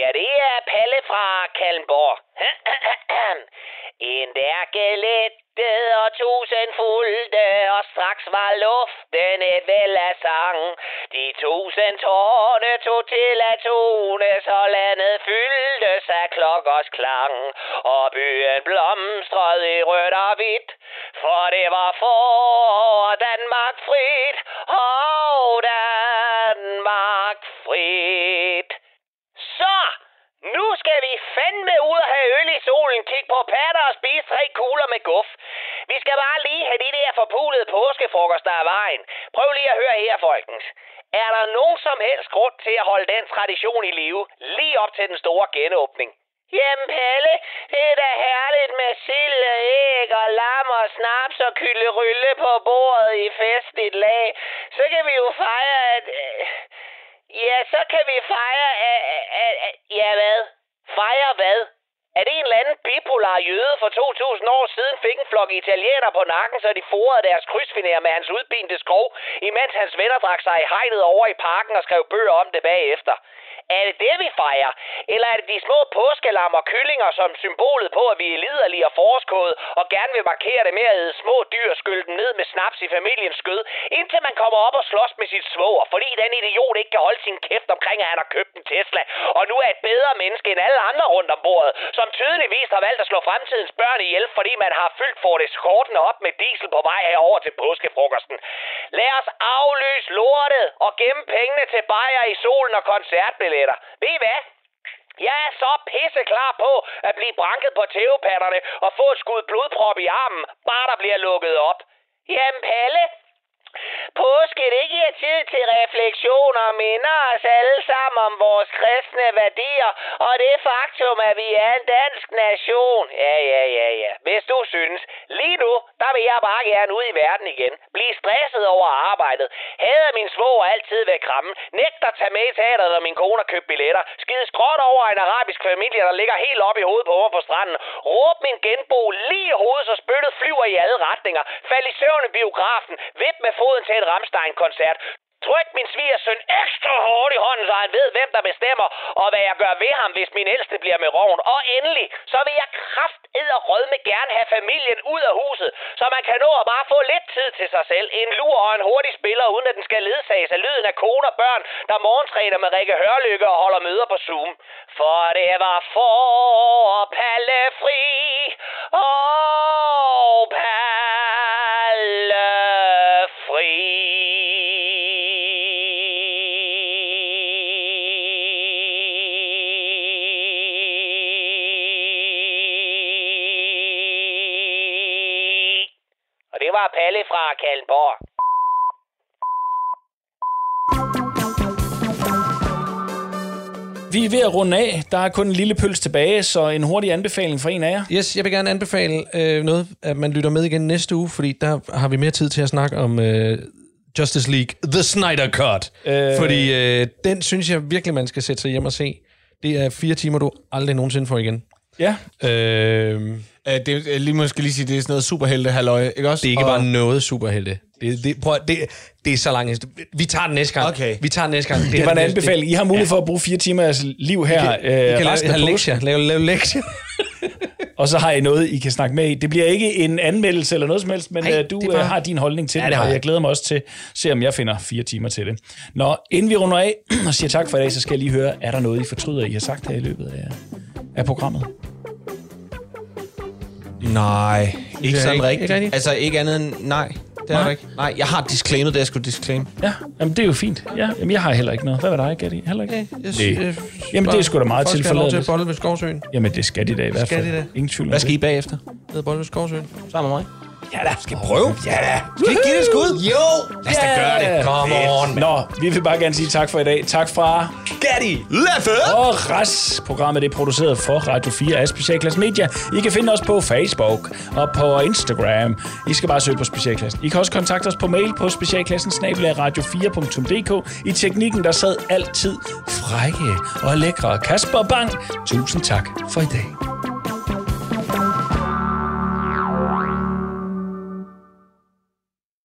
Ja, det er Palle fra Kalmborg. Tusind tårne tog til at tone, så landet fyldte sig klokkers drak sig i hegnet over i parken og skrev bøger om det bagefter. Er det det, vi fejrer? Eller er det de små påskelam og kyllinger som symbolet på, at vi er liderlige og forskåde og gerne vil markere det med at æde små dyr og skylde dem ned med snaps i familiens skød, indtil man kommer op og slås med sit svoger, fordi den idiot ikke kan holde sin kæft omkring, at han har købt en Tesla, og nu er et bedre menneske end alle andre rundt om bordet, som tydeligvis har valgt at slå fremtidens børn ihjel, fordi man har fyldt for det skortene op med diesel på vej herover til påskefrokosten. Lad os aflyse lortet og gemme pengene til bajer i solen og koncertbilletter. Ved I hvad? Jeg er så pisse klar på at blive branket på tævepatterne og få et skud blodprop i armen, bare der bliver lukket op. Jamen Palle, påske det giver tid til refleksion og minder os alle sammen om vores kristne værdier og det faktum, at vi er en dansk nation. Ja, ja, ja, ja. Hvis du synes. Lige nu, der vil jeg bare gerne ud i verden igen. Blive stresset over arbejdet. Hader min svoger altid ved krammen. Nægter at tage med i teateret, når min kone har købt billetter. Skide skråt over en arabisk familie, der ligger helt oppe i hovedet på mig på stranden. Råb min genbo lige i hovedet, så spyttet flyver i alle retninger. Fald i søvn i biografen. Vip med foden til en Ramstein-koncert. Tryk min svigersøn ekstra hårdt i hånden, så han ved, hvem der bestemmer, og hvad jeg gør ved ham, hvis min ældste bliver med roven. Og endelig, så vil jeg kraft og rødme gerne have familien ud af huset, så man kan nå at bare få lidt tid til sig selv. En lur og en hurtig spiller, uden at den skal ledsages af lyden af kone og børn, der morgentræner med Rikke Hørlykke og holder møder på Zoom. For det var for Palle fri, og Palle fri. Og det var Palle fra Kalmborg. Vi er ved at runde af. Der er kun en lille pøls tilbage, så en hurtig anbefaling fra en af jer. Yes, jeg vil gerne anbefale øh, noget, at man lytter med igen næste uge, fordi der har vi mere tid til at snakke om øh, Justice League, The Snyder Cut. Øh... Fordi øh, den synes jeg virkelig, man skal sætte sig hjem og se. Det er fire timer, du aldrig nogensinde får igen. Ja. Øh, det, er lige måske lige sige, det er sådan noget superhelte halløj, ikke også? det er ikke Og- bare noget superhelte. Det, det, prøv, det, det er så langt. Vi tager den næste gang. Okay. Vi tager den næste gang. Det, det var en anbefaling. I har mulighed for at bruge fire timer af jeres liv her. I kan, I øh, kan resten lave, lektier. Lave, lave lektier. og så har I noget, I kan snakke med i. Det bliver ikke en anmeldelse eller noget som helst, men Nej, Nej, du bare- bare... har din holdning til Ja, det, og jeg. jeg glæder mig også til at se, om jeg finder fire timer til det. Nå, inden vi runder af og siger tak for i dag, så skal jeg lige høre, er der noget, I fortryder, I har sagt her i løbet af, af programmet? Nej, ikke jeg sådan ikke. rigtigt. Ikke rigtigt? Altså ikke andet end nej. Det er Nej. ikke. Nej, jeg har disclaimet det, jeg skulle disclaim. Ja, jamen det er jo fint. Ja, jamen jeg har heller ikke noget. Hvad var dig, Gatti? Heller ikke? Jeg, Det- Jamen det er sgu da meget Folk skal have lov til at bolle ved Skovsøen. Jamen det skal de da i hvert Skal fald. de det? Ingen tvivl Hvad skal. I bagefter? Ned bolle ved Skovsøen. Sammen med mig. Ja da. Skal prøve? Ja da. Skal I give det et skud? Jo. Lad os da gøre det. Come on. Nå, vi vil bare gerne sige tak for i dag. Tak fra Gatti. Leffe. og Ras. Programmet det er produceret for Radio 4 af Specialklasse Media. I kan finde os på Facebook og på Instagram. I skal bare søge på Specialklassen. I kan også kontakte os på mail på specialklassen radio4.dk. I teknikken der sad altid frække og lækre Kasper Bang. Tusind tak for i dag.